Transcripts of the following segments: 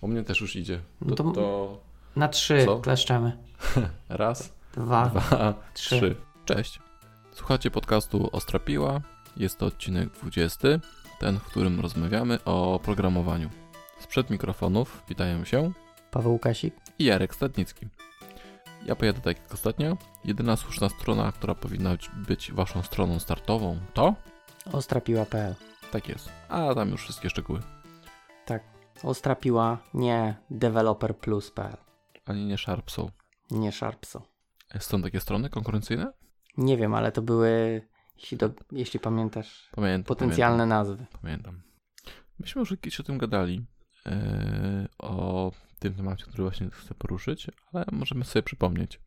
U mnie też już idzie. No To, to- to Na trzy Co? kleszczemy. raz, Dwa, dwa, trzy. trzy. Cześć. Słuchacie podcastu Ostra Piła. Jest to odcinek 20, ten, w którym rozmawiamy o programowaniu. Sprzed mikrofonów witają się Paweł Łukasik. i Jarek Stadnicki. Ja pojadę tak jak ostatnio. Jedyna słuszna strona, która powinna być- waszą stroną startową, to Ostrapiła.pl tak jest. A tam już wszystkie szczegóły. Ostrapiła, nie developerplus.pl. Ani nie Sharpsą. Nie Sharpso. Są takie strony konkurencyjne? Nie wiem, ale to były, jeśli, do, jeśli pamiętasz, Pamiętam. potencjalne nazwy. Pamiętam. pamiętam. Myśmy już kiedyś o tym gadali. e, o tym temacie, który właśnie chcę poruszyć, ale możemy sobie przypomnieć.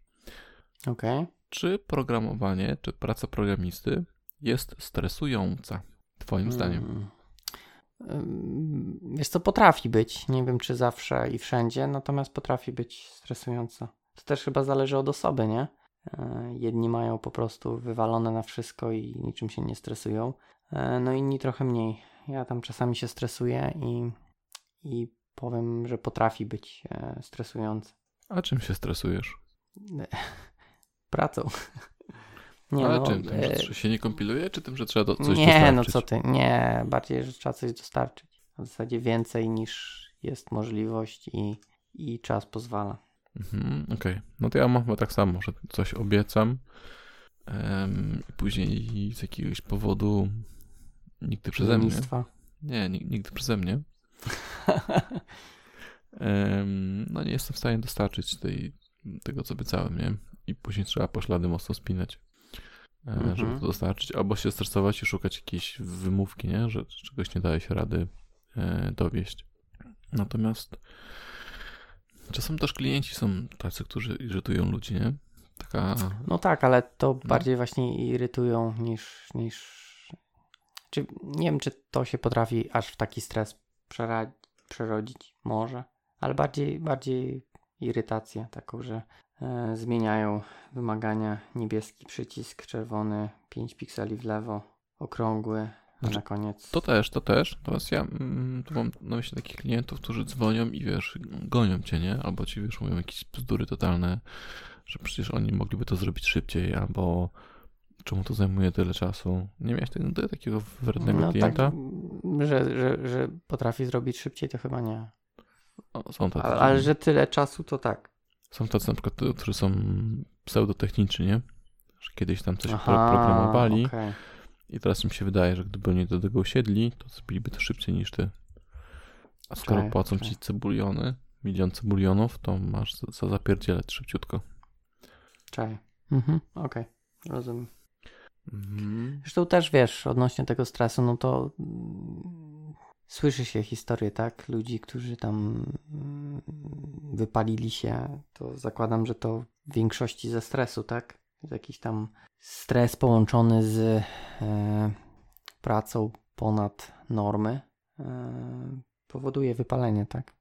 Okej. Czy programowanie, czy praca programisty jest stresująca? Twoim zdaniem. Wiesz co, potrafi być. Nie wiem, czy zawsze i wszędzie, natomiast potrafi być stresująca. To też chyba zależy od osoby, nie? E, Jedni mają po prostu wywalone na wszystko i niczym się nie stresują, e, no inni trochę mniej. Ja tam czasami się stresuję i, i powiem, że potrafi być e, stresujące. A czym się stresujesz? Pracą. Nie, ale no, czym? Tym, e, że się nie kompiluje, czy tym, że trzeba do, coś nie, dostarczyć? no co ty, nie, bardziej, że trzeba coś dostarczyć. W zasadzie więcej niż jest możliwość i, i czas pozwala. Mhm, Okej, no to ja mam chyba tak samo, że coś obiecam em, i później z jakiegoś powodu nigdy przeze mnie. Lenistwa. Nie, ni- nigdy przeze mnie. Em, no nie jestem w stanie dostarczyć tej, tego, co obiecałem, nie? I później trzeba poślady mocno spinać, e, Mhm. żeby to dostarczyć. Albo się stresować i szukać jakiejś wymówki, nie? Że czegoś nie daje się rady e, dowieść. Natomiast czasem też klienci są tacy, którzy irytują ludzi, nie? Taka... No tak, ale to bardziej właśnie irytują niż, niż... Czy, nie wiem, czy to się potrafi aż w taki stres przerodzić. Może. Ale bardziej, bardziej irytację taką, że e, zmieniają wymagania. Niebieski przycisk, czerwony, 5 pikseli w lewo, okrągły, Znaczy, na koniec... To też, to też. Natomiast ja mm, tu mam na myśli takich klientów, którzy dzwonią i wiesz, gonią cię, nie? Albo ci wiesz, mówią jakieś bzdury totalne, że przecież oni mogliby to zrobić szybciej, albo czemu to zajmuje tyle czasu. Nie miałeś tego, takiego wrednego No tak, klienta? mm, że, że, że potrafi zrobić szybciej, to chyba nie. O, są tacy. Ale, ale że tyle czasu, to tak. Są tacy na przykład, którzy są pseudotechniczni, nie? Że kiedyś tam coś pro- programowali okej. i teraz im się wydaje, że gdyby oni do tego usiedli, to zrobiliby to szybciej niż ty. A skoro Okej, płacą okej. ci cebuliony, milion cebulionów, to masz za, za zapierdzielać szybciutko. Czaj. Mhm, okej. Rozumiem. Mhm. Zresztą też wiesz, odnośnie tego stresu, no to słyszy się historie, tak? Ludzi, którzy tam mm, wypalili się, to zakładam, że to w większości ze stresu, tak? Jakiś tam stres połączony z e, pracą ponad normy e, powoduje wypalenie, tak?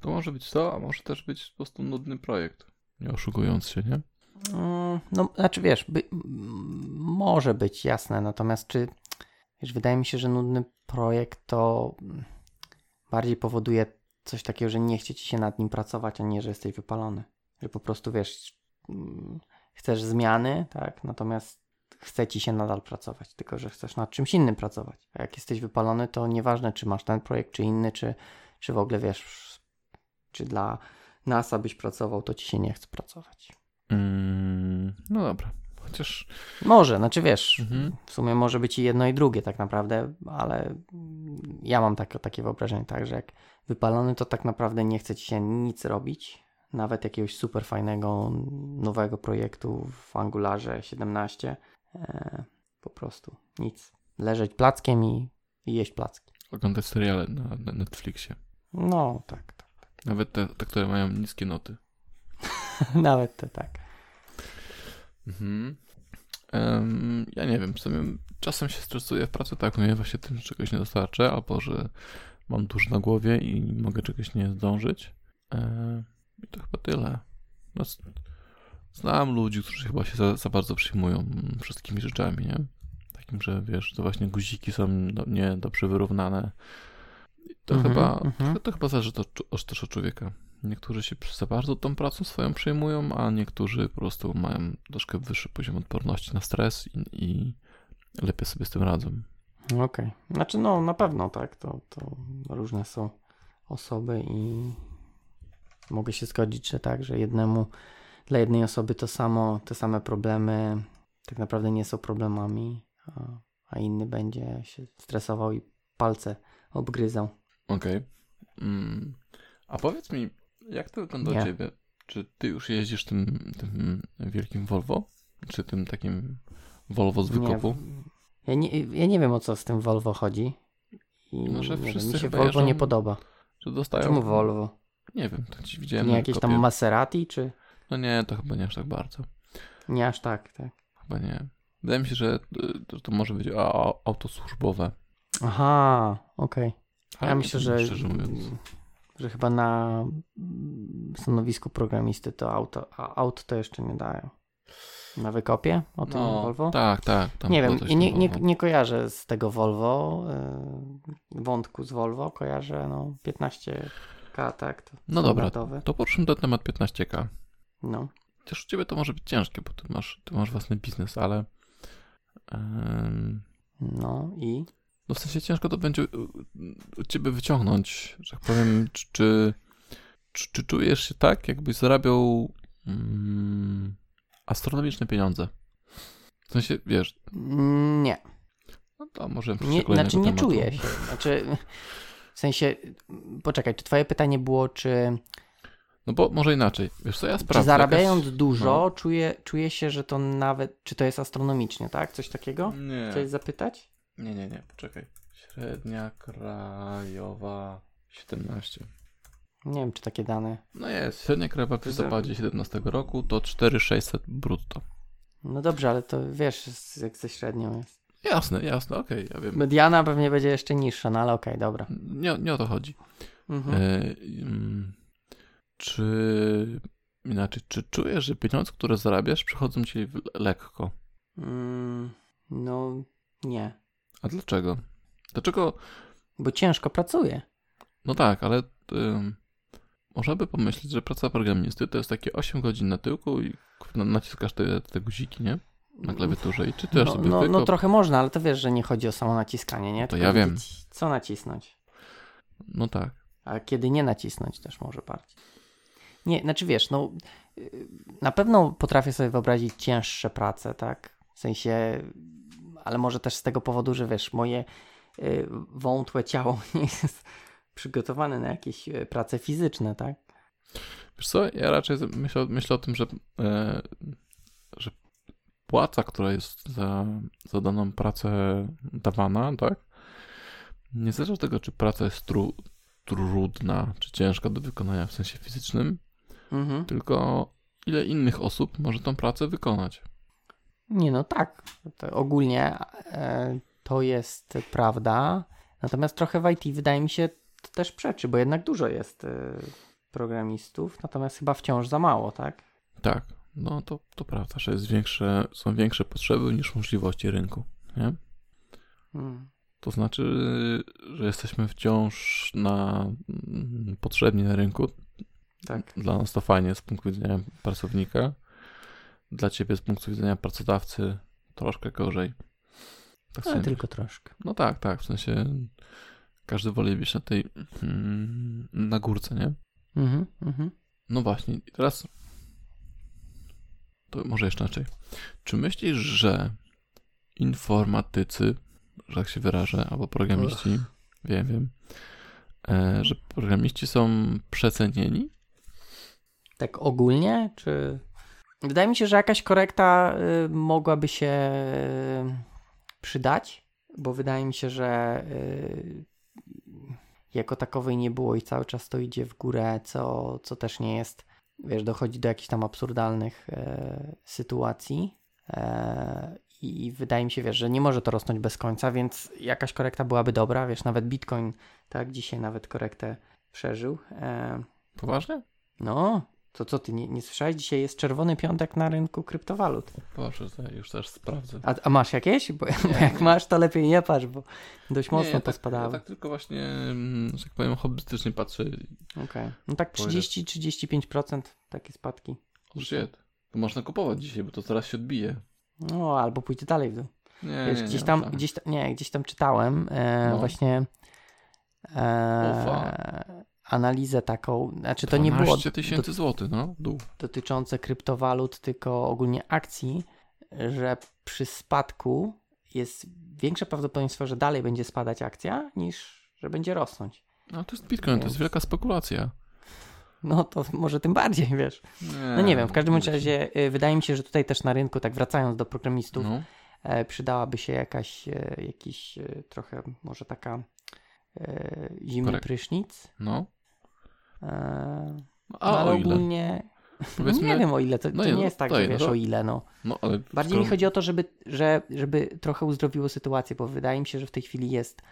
To może być to, a może też być po prostu nudny projekt. Nie oszukując się, nie? Mm, No, znaczy wiesz, by, może być jasne, natomiast czy wiesz, wydaje mi się, że nudny projekt to bardziej powoduje coś takiego, że nie chce ci się nad nim pracować, a nie, że jesteś wypalony. Że po prostu wiesz, mm, chcesz zmiany, tak, natomiast chce ci się nadal pracować, tylko że chcesz nad czymś innym pracować. A jak jesteś wypalony, to nieważne, czy masz ten projekt, czy inny, czy, czy w ogóle wiesz, czy dla NASA byś pracował, to ci się nie chce pracować. Mm, no dobra. Chociaż Może, znaczy wiesz, Mhm. w sumie może być i jedno i drugie tak naprawdę, ale ja mam takie, takie wyobrażenie, tak, że jak wypalony, to tak naprawdę nie chce ci się nic robić, nawet jakiegoś super fajnego, nowego projektu w Angularze 17, e, po prostu nic. Leżeć plackiem i, i jeść placki. oglądać seriale na, na Netflixie. No, tak, tak. Nawet te, te, które mają niskie noty. nawet to tak. Mhm. Em, ja nie wiem, w sumie czasem się stresuję w pracy tak, no ja właśnie tym, że czegoś nie dostarczę, albo że mam dużo na głowie i mogę czegoś nie zdążyć. E, I to chyba tyle. No, znam ludzi, którzy chyba się za, za bardzo przyjmują wszystkimi rzeczami, nie? Takim, że wiesz, to właśnie guziki są do, nie dobrze wyrównane To, Mhm, chyba, mhm. to, to chyba zależy to, od- też od człowieka. Niektórzy się za bardzo tą pracą swoją przejmują, a niektórzy po prostu mają troszkę wyższy poziom odporności na stres i, i lepiej sobie z tym radzą. Okej. Znaczy, no na pewno, tak. To, to różne są osoby i mogę się zgodzić, że tak, że jednemu, dla jednej osoby to samo, te same problemy tak naprawdę nie są problemami, a, a inny będzie się stresował i palce obgryzał. Okej. Mm. A powiedz mi, jak to wygląda Nie. u ciebie? Czy ty już jeździsz tym, tym wielkim Volvo? Czy tym takim Volvo z wykopu? Nie, ja, nie, ja nie wiem o co z tym Volvo chodzi. I No, że nie wiem, wszyscy mi się Volvo nie jeżdżą podoba. Że dostają... Czemu Volvo? Nie wiem, to ci widziałem nie jakieś wykopie. tam Maserati, czy No nie, to chyba nie aż tak bardzo. nie aż tak, tak. Chyba nie. Wydaje mi się, że y, to, może być auto służbowe. Aha, okej. Ale Ja nie myślę, wiem, że, Szczerze mówiąc. Że chyba na mm, stanowisku programisty to auto, a aut to jeszcze nie dają. Na wykopie o tym Volvo? Tak, tak. nie wiem, nie, nie, Volvo. nie kojarzę z tego Volvo, y, wątku z Volvo, kojarzę no 15K, tak, to No dobra, to poruszymy ten temat 15K. No, Chociaż u ciebie to może być ciężkie, bo ty masz, ty masz własny biznes, ale em, no i no w sensie ciężko to będzie u, u ciebie wyciągnąć, że tak powiem, czy, czy, czy, czy czujesz się tak, jakbyś zarabiał mm, astronomiczne pieniądze? W sensie, wiesz, nie, no to może nie znaczy nie tematu. czuję się, znaczy w sensie, poczekaj, czy twoje pytanie było, czy, No bo może inaczej. Wiesz co, ja czy sprawdzę. zarabiając jakaś- dużo, no. czuję, czuję się, że to nawet, czy to jest astronomicznie, tak? Coś takiego? Nie. Chciałeś zapytać? Nie, nie, nie, poczekaj. Średnia krajowa 17. Nie wiem, czy takie dane. No jest, średnia krajowa w listopadzie 17 roku to 4600 brutto. No dobrze, ale to wiesz, jak ze średnią jest. Jasne, jasne, okej, ja wiem. Mediana pewnie będzie jeszcze niższa, no ale okej, dobra. Nie, nie o to chodzi. Mhm. E, mm, czy inaczej, czy czujesz, że pieniądze, które zarabiasz, przychodzą ci lekko? Mm, no, nie. A dlaczego? Dlaczego? Bo ciężko pracuję. No tak, ale ym, można by pomyśleć, że praca programisty to jest takie 8 godzin na tyłku i naciskasz te, te guziki, nie? Na klawiaturze i czytasz No, sobie no, no trochę można, ale to wiesz, że nie chodzi o samo naciskanie, nie? No to Tylko ja wiem. Co nacisnąć. No tak. A kiedy nie nacisnąć też może bardziej. Nie, znaczy wiesz, no yy, na pewno potrafię sobie wyobrazić cięższe prace, tak? W sensie, ale może też z tego powodu, że wiesz, moje yy, wątłe ciało nie jest przygotowane na jakieś yy, prace fizyczne, tak? Wiesz co, ja raczej myślę, myślę o tym, że, e, że płaca, która jest za, za daną pracę dawana, tak? Nie zależy od tego, czy praca jest tru, trudna, czy ciężka do wykonania w sensie fizycznym, Mhm. tylko ile innych osób może tą pracę wykonać. Nie, no tak. To ogólnie e, to jest prawda. Natomiast trochę w IT wydaje mi się to też przeczy, bo jednak dużo jest e, programistów, natomiast chyba wciąż za mało, tak? Tak, no to, to prawda, że jest większe, są większe potrzeby niż możliwości rynku, nie? Mm. To znaczy, że jesteśmy wciąż na mm, potrzebni na rynku. Tak. Dla nas to fajnie z punktu widzenia pracownika. Dla ciebie z punktu widzenia pracodawcy troszkę gorzej. Tak Ale sobie tylko troszkę. No tak, tak, w sensie każdy woli być na tej mm, na górce, nie? Mhm, mhm. No właśnie, i teraz to może jeszcze inaczej. Czy myślisz, że informatycy, że tak się wyrażę, albo programiści, wiem, wiem, e, że programiści są przecenieni? Tak ogólnie, czy... Wydaje mi się, że jakaś korekta y, mogłaby się y, przydać, bo wydaje mi się, że y, jako takowej nie było i cały czas to idzie w górę, co, co też nie jest, wiesz, dochodzi do jakichś tam absurdalnych sytuacji. E, I wydaje mi się, wiesz, że nie może to rosnąć bez końca, więc jakaś korekta byłaby dobra, wiesz, nawet Bitcoin, tak, dzisiaj nawet korektę przeżył. E, Poważnie? no, To co ty, nie, nie słyszałeś? Dzisiaj jest czerwony piątek na rynku kryptowalut. Ja już też sprawdzę. A, a masz jakieś? Bo, bo jak masz, to lepiej nie patrz, bo dość mocno nie, tak, pospadały. Ja tak tylko właśnie, mm, że tak powiem, hobbystycznie patrzę. Okej. No tak 30-35% takie spadki. O shit. To można kupować dzisiaj, bo to zaraz się odbije. No, albo pójdzie dalej w dół. Nie, Wiesz, nie, gdzieś nie, tam, tak. gdzieś tam, nie, gdzieś tam czytałem e, No. właśnie e, analizę taką, znaczy to nie było 12 tysięcy złotych, no, dół. dotyczące kryptowalut, tylko ogólnie akcji, że przy spadku jest większe prawdopodobieństwo, że dalej będzie spadać akcja, niż że będzie rosnąć. No to jest Bitcoin, to jest Więc- wielka spekulacja. No to może tym bardziej, wiesz. No nie wiem, w każdym razie y, wydaje mi się, że tutaj też na rynku, tak wracając do programistów, No, e, przydałaby się jakaś, e, jakiś e, trochę może taka zimny Korekt. prysznic. no. E, No, no, A ale o ile? ogólnie Powiedzmy, nie wiem o ile, to, no to nie, nie no jest tak, to że no wiesz to- o ile, no. No, ale Bardziej skoro- mi chodzi o to, żeby, że, żeby trochę uzdrowiło sytuację, bo wydaje mi się, że w tej chwili jest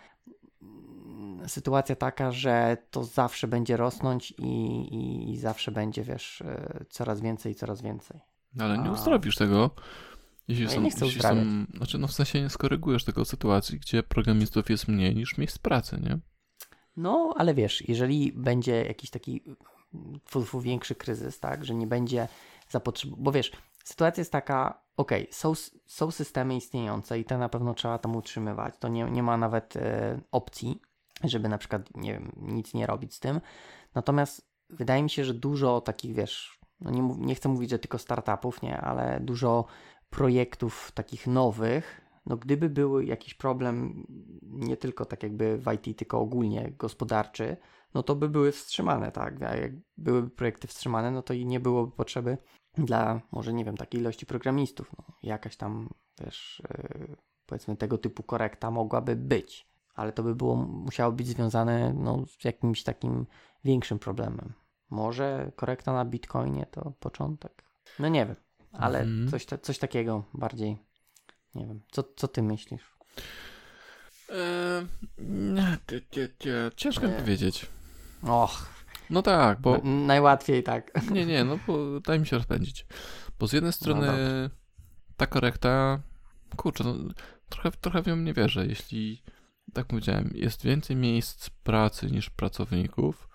mm, sytuacja taka, że to zawsze będzie rosnąć i, i, i zawsze będzie, wiesz, e, coraz więcej i coraz więcej. Ale nie uzdrowisz tego. Jeśli No ja są, nie chcę jeśli są, znaczy no w sensie nie skorygujesz tego sytuacji, gdzie programistów jest mniej niż miejsc pracy, nie? No, ale wiesz, jeżeli będzie jakiś taki mm, fu, fu, większy kryzys, tak, że nie będzie zapotrzebowania, bo wiesz, sytuacja jest taka, okej, są, s- są systemy istniejące i te na pewno trzeba tam utrzymywać, to nie, nie ma nawet e, opcji, żeby na przykład, nie wiem, nic nie robić z tym, natomiast wydaje mi się, że dużo takich, wiesz, no nie, nie chcę mówić, że tylko startupów, nie, ale dużo projektów takich nowych, no gdyby był jakiś problem, nie tylko tak jakby w IT, tylko ogólnie gospodarczy, no to by były wstrzymane, tak? A jak byłyby projekty wstrzymane, no to i nie byłoby potrzeby dla, może nie wiem, takiej ilości programistów. No, jakaś tam, wiesz, yy, powiedzmy tego typu korekta mogłaby być, ale to by było, musiało być związane no, z jakimś takim większym problemem. Może korekta na Bitcoinie to początek? No nie wiem, ale Mhm. coś, coś takiego bardziej, nie wiem. Co, co ty myślisz? Nie, ciężko mi powiedzieć. Och, No tak, bo najłatwiej tak. nie, nie, no bo daj mi się rozpędzić. Bo z jednej strony dobrze. ta korekta, kurczę, no, trochę, trochę w nią nie wierzę. Jeśli, tak powiedziałem, jest więcej miejsc pracy niż pracowników,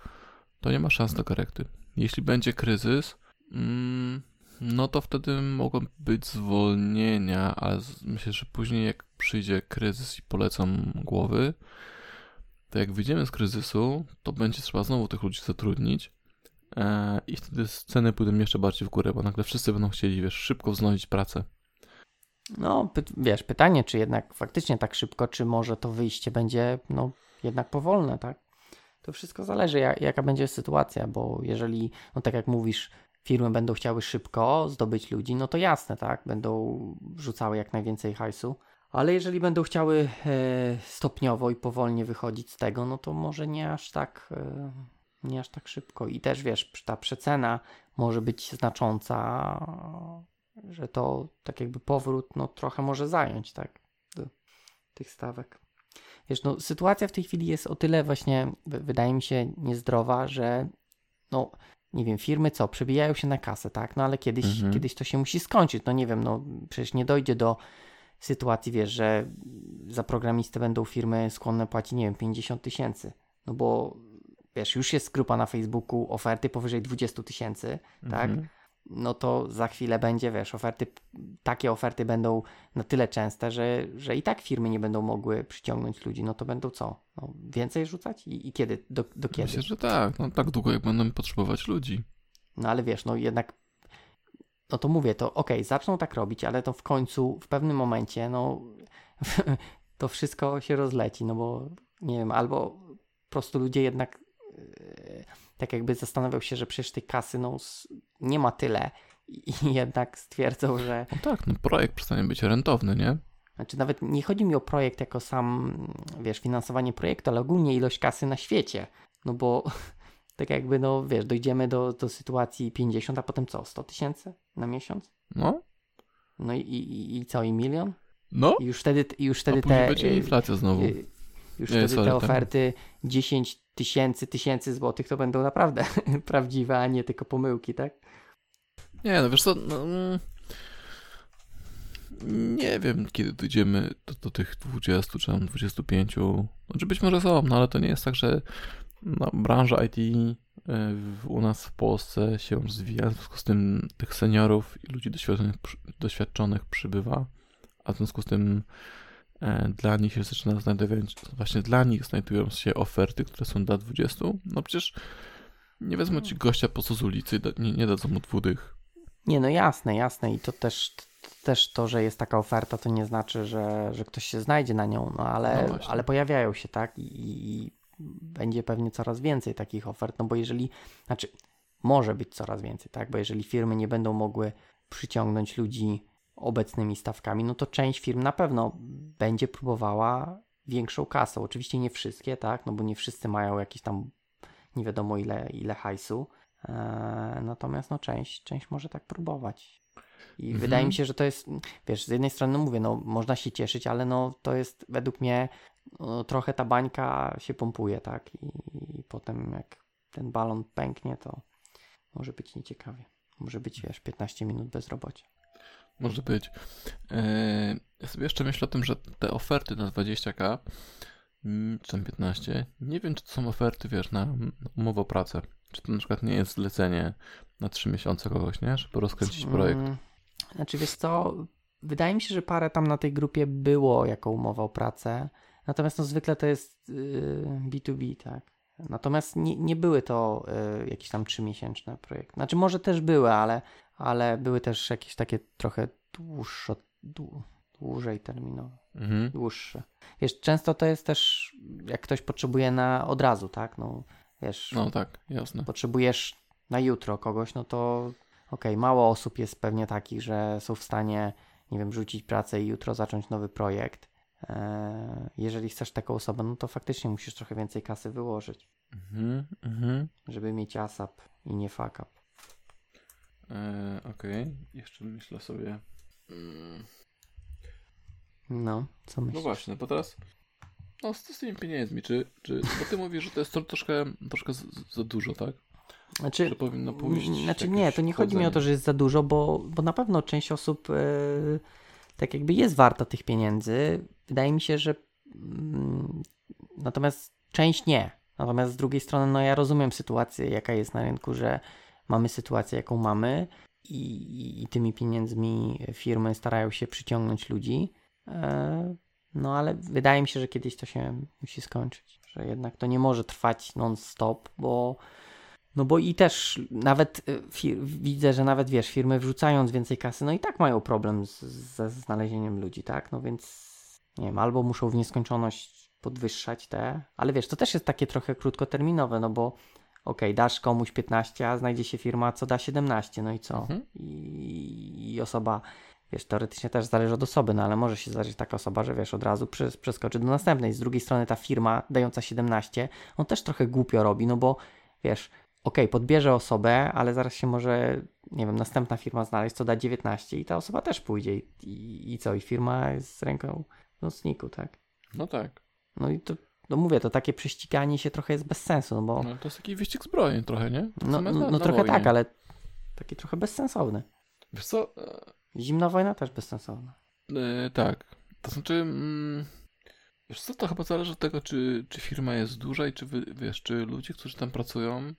to nie ma szans na korekty. Jeśli będzie kryzys, mm, no to wtedy mogą być zwolnienia, ale myślę, że później jak przyjdzie kryzys i polecą głowy, to jak wyjdziemy z kryzysu, to będzie trzeba znowu tych ludzi zatrudnić e, i wtedy ceny pójdą jeszcze bardziej w górę, bo nagle wszyscy będą chcieli, wiesz, szybko wznowić pracę. No, py- wiesz, pytanie, czy jednak faktycznie tak szybko, czy może to wyjście będzie, no, jednak powolne, tak? To wszystko zależy, jak, jaka będzie sytuacja, bo jeżeli, no tak jak mówisz, firmy będą chciały szybko zdobyć ludzi, no to jasne, tak? Będą rzucały jak najwięcej hajsu. Ale jeżeli będą chciały e, stopniowo i powolnie wychodzić z tego, no to może nie aż tak, e, nie aż tak szybko. I też wiesz, ta przecena może być znacząca, że to tak jakby powrót no trochę może zająć, tak, do tych stawek. Wiesz, no sytuacja w tej chwili jest o tyle właśnie, wydaje mi się, niezdrowa, że no, nie wiem, firmy co, przebijają się na kasę, tak, no ale kiedyś, Mhm. kiedyś to się musi skończyć, no nie wiem, no przecież nie dojdzie do sytuacji, wiesz, że za programistę będą firmy skłonne płacić, nie wiem, 50 tysięcy, no bo wiesz, już jest grupa na Facebooku, oferty powyżej 20 tysięcy, tak, Mhm. No to za chwilę będzie, wiesz, oferty, takie oferty będą na tyle częste, że, że i tak firmy nie będą mogły przyciągnąć ludzi, no to będą co? No, więcej rzucać? I, i kiedy? Do, do kiedy? Myślę, że tak, no tak długo jak będą potrzebować ludzi. No ale wiesz, no jednak, no to mówię, to okej, zaczną tak robić, ale to w końcu, w pewnym momencie, no to wszystko się rozleci, no bo nie wiem, albo po prostu ludzie jednak e, tak jakby zastanawiał się, że przecież tej kasy no nie ma tyle i jednak stwierdzą, że No tak, no projekt przestanie być rentowny, nie? Znaczy nawet nie chodzi mi o projekt jako sam, wiesz, finansowanie projektu, ale ogólnie ilość kasy na świecie. No bo tak jakby, no wiesz, dojdziemy do, do sytuacji 50, a potem co, 100 tysięcy na miesiąc? No, No i, i, i co, i milion? no, I już wtedy, już wtedy te... będzie y, inflacja znowu. y, już Nie, wtedy sorry, te oferty 10 tysięcy, tysięcy złotych, to będą naprawdę prawdziwe, a nie tylko pomyłki, tak? Nie, no wiesz co, no, nie wiem, kiedy dojdziemy do, do tych 20 czy tam 25. Znaczy być może są, no ale to nie jest tak, że no, branża IT y, w, u nas w Polsce się rozwija, w związku z tym tych seniorów i ludzi doświadczonych, doświadczonych przybywa, a w związku z tym dla nich się zaczyna znajdować, właśnie dla nich znajdują się oferty, które są dla 20. No przecież nie wezmą ci gościa po co z ulicy, nie, nie dadzą mu dwudych. Nie, no jasne, jasne i to też też to, że jest taka oferta, to nie znaczy, że, że ktoś się znajdzie na nią, no ale, no ale pojawiają się, tak? I, będzie pewnie coraz więcej takich ofert, no bo jeżeli, znaczy, może być coraz więcej, tak? Bo jeżeli firmy nie będą mogły przyciągnąć ludzi obecnymi stawkami, no to część firm na pewno będzie próbowała większą kasę. Oczywiście nie wszystkie, tak? No bo nie wszyscy mają jakieś tam nie wiadomo ile, ile hajsu. Eee, natomiast no część, część może tak próbować. I mhm. wydaje mi się, że to jest, wiesz, z jednej strony mówię, no można się cieszyć, ale no to jest według mnie no, trochę ta bańka się pompuje, tak? I, I, potem jak ten balon pęknie, to może być nieciekawie. Może być, wiesz, 15 minut bezrobocia. Może być. Eee, ja sobie jeszcze myślę o tym, że te oferty na 20k, mm, czy tam 15, nie wiem, czy to są oferty, wiesz, na umowę o pracę. Czy to na przykład nie jest zlecenie na 3 miesiące kogoś, nie? Żeby rozkręcić projekt. Mm, znaczy, wiesz co, wydaje mi się, że parę tam na tej grupie było jako umowa o pracę, natomiast no zwykle to jest yy, B2B, tak. Natomiast nie, nie były to yy, jakieś tam trzymiesięczne projekty. Znaczy może też były, ale, ale były też jakieś takie trochę dłuższe, dłu, dłużej terminowe, mhm. dłuższe. Wiesz, często to jest też, jak ktoś potrzebuje na od razu, tak, no wiesz. No tak, jasne. Potrzebujesz na jutro kogoś, no to okej, okay, mało osób jest pewnie takich, że są w stanie, nie wiem, rzucić pracę i jutro zacząć nowy projekt. Eee, jeżeli chcesz taką osobę, no to faktycznie musisz trochę więcej kasy wyłożyć, mm -hmm. żeby mieć ASAP i nie fuck up. Eee, Okej, okay. jeszcze myślę sobie. Mm. No, co myślisz? No właśnie, bo teraz no z, z tymi pieniędzmi, czy, czy bo ty mówisz, że to jest to, troszkę, troszkę za, za dużo, tak? Znaczy, że powinno pójść. Znaczy nie, to nie chodzi mi o to, że jest za dużo, bo, bo na pewno część osób yy, tak jakby jest warta tych pieniędzy. Wydaje mi się, że yy, natomiast część nie. Natomiast z drugiej strony, no ja rozumiem sytuację, jaka jest na rynku, że mamy sytuację, jaką mamy i, i tymi pieniędzmi firmy starają się przyciągnąć ludzi. Yy, no ale wydaje mi się, że kiedyś to się musi skończyć, że jednak to nie może trwać non-stop, bo no bo i też nawet y, widzę, że nawet wiesz, firmy wrzucając więcej kasy, no i tak mają problem z, ze znalezieniem ludzi, tak? No więc nie wiem, albo muszą w nieskończoność podwyższać te, ale wiesz, to też jest takie trochę krótkoterminowe, no bo okej, okay, dasz komuś 15, a znajdzie się firma, co da 17, no i co? Mhm. I, I, osoba, wiesz, teoretycznie też zależy od osoby, no ale może się zdarzyć taka osoba, że wiesz, od razu przeskoczy do następnej. Z drugiej strony ta firma dająca 17, on też trochę głupio robi, no bo wiesz, ok, podbierze osobę, ale zaraz się może, nie wiem, następna firma znaleźć, co da 19 i ta osoba też pójdzie i, i, i co, i firma jest z ręką w nocniku, tak? No tak. No i to, no mówię, to takie prześciganie się trochę jest bez sensu, no bo... No to jest taki wyścig zbrojeń trochę, nie? no, no, trochę wojnie. tak, ale taki trochę bezsensowny. Wiesz co? Zimna wojna też bezsensowna. Yy, tak. To znaczy... Mm... Wiesz co, to chyba zależy od tego, czy, czy firma jest duża i czy, wiesz, czy ludzie, którzy tam pracują,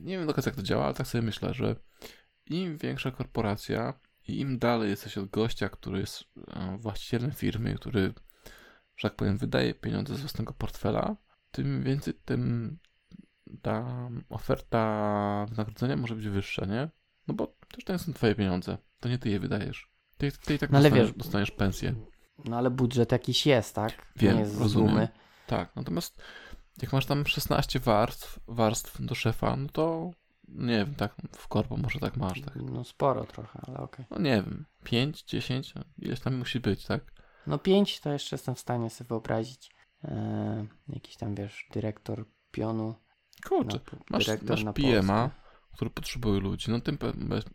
nie wiem do końca jak to działa, ale tak sobie myślę, że im większa korporacja i im dalej jesteś od gościa, który jest e, właścicielem firmy, który, że tak powiem, wydaje pieniądze z własnego portfela, tym więcej, tym ta oferta wynagrodzenia może być wyższa, nie? No bo też to nie są twoje pieniądze, to nie ty je wydajesz. Ty, ty i tak no dostaniesz, wiesz, dostaniesz pensję. No ale budżet jakiś jest, tak? Wiem, nie jest rozumiem. Tak, natomiast jak masz tam 16 warstw, warstw do szefa, no to nie wiem, tak w korpo może tak masz. Tak. No sporo trochę, ale okej. Okay. No nie wiem, 5, 10, ileś tam musi być, tak? No 5 to jeszcze jestem w stanie sobie wyobrazić. Eee, jakiś tam, wiesz, dyrektor pionu. Kurczę, masz, masz PM'a, który potrzebuje ludzi, no tym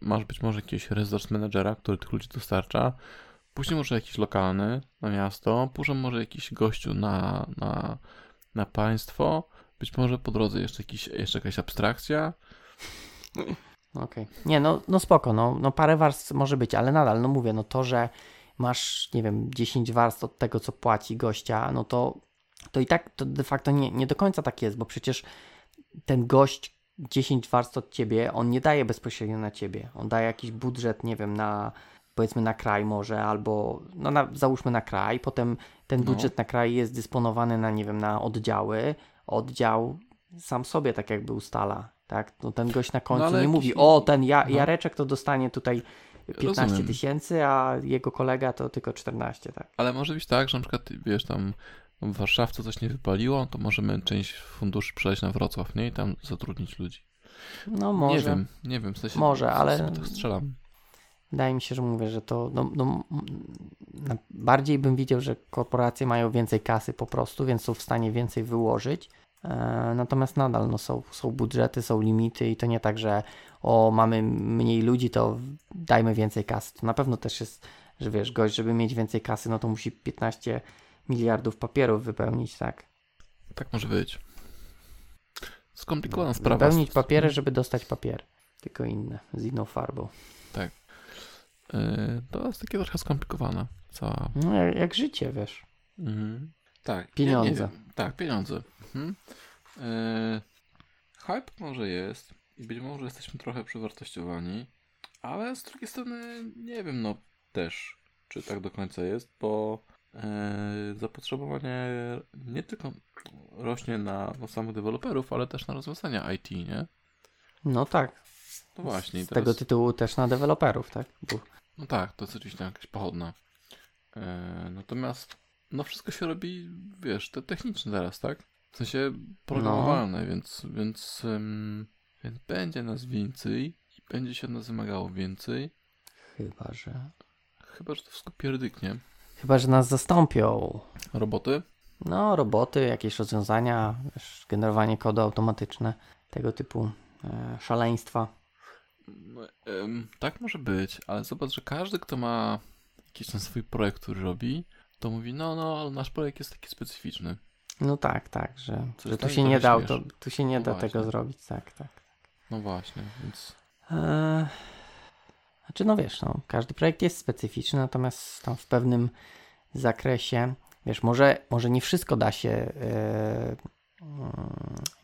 masz być może jakiegoś resource managera, który tych ludzi dostarcza, później może jakiś lokalny na miasto, później może jakiś gościu na, na na państwo. Być może po drodze jeszcze, jakiś, jeszcze jakaś abstrakcja. Okej. Okay. Nie, no, no spoko, no, no parę warstw może być, ale nadal, no mówię, no to, że masz, nie wiem, 10 warstw od tego, co płaci gościa, no to, to i tak to de facto nie, nie do końca tak jest, bo przecież ten gość 10 warstw od ciebie, on nie daje bezpośrednio na ciebie. On daje jakiś budżet, nie wiem, na powiedzmy na kraj może, albo no na, załóżmy na kraj, potem ten no. budżet no. na kraj jest dysponowany na, nie wiem, na oddziały, oddział sam sobie tak jakby ustala, tak? No ten gość na końcu no, nie mówi, o ten ja, no. Jareczek to dostanie tutaj 15 tysięcy, a jego kolega to tylko 14, tak? Ale może być tak, że na przykład, wiesz, tam w Warszawce coś nie wypaliło, to możemy część funduszy przeleć na Wrocław, nie? I tam zatrudnić ludzi. No może. Nie wiem, nie wiem, w sensie może, ale tak strzelam. Wydaje mi się, że mówię, że to no, no, bardziej bym widział, że korporacje mają więcej kasy po prostu, więc są w stanie więcej wyłożyć. E, natomiast nadal no, są, są budżety, są limity i to nie tak, że o mamy mniej ludzi, to dajmy więcej kasy. To na pewno też jest, że wiesz, gość, żeby mieć więcej kasy, no to musi 15 miliardów papierów wypełnić, tak? Tak może być. Skomplikowana sprawa. Wypełnić papiery, żeby dostać papier. Tylko inne, z inną farbą. Tak. Yy, to jest takie trochę skomplikowane. Cała... No, jak, jak życie, wiesz. Mhm. Tak. Pieniądze. tak, pieniądze. Mhm. Yy, hype może jest i być może jesteśmy trochę przewartościowani, ale z drugiej strony nie wiem, no też, czy tak do końca jest, bo yy, zapotrzebowanie nie tylko rośnie na, na samych deweloperów, ale też na rozwiązania IT, nie? No tak. No właśnie. Z teraz... tego tytułu też na deweloperów, tak? Bo... No tak, to jest oczywiście jakaś pochodna. Yy, natomiast no wszystko się robi, wiesz, te techniczne teraz, tak? W sensie programowalne, no. więc, więc, więc będzie nas więcej i będzie się od nas wymagało więcej. Chyba, że... Chyba, że to wszystko pierdyknie. Chyba, że nas zastąpią. Roboty? No, roboty, jakieś rozwiązania, wiesz, generowanie kodu automatyczne, tego typu e, szaleństwa. No, tak może być, ale zobacz, że każdy, kto ma jakiś ten swój projekt, który robi, to mówi, no, no, ale nasz projekt jest taki specyficzny. No tak, tak, że, że tu się nie dał, to, tu się nie no da tego zrobić, tak, tak. No właśnie, więc... Eee, znaczy, no wiesz, no, każdy projekt jest specyficzny, natomiast tam w pewnym zakresie, wiesz, może, może nie wszystko da się e,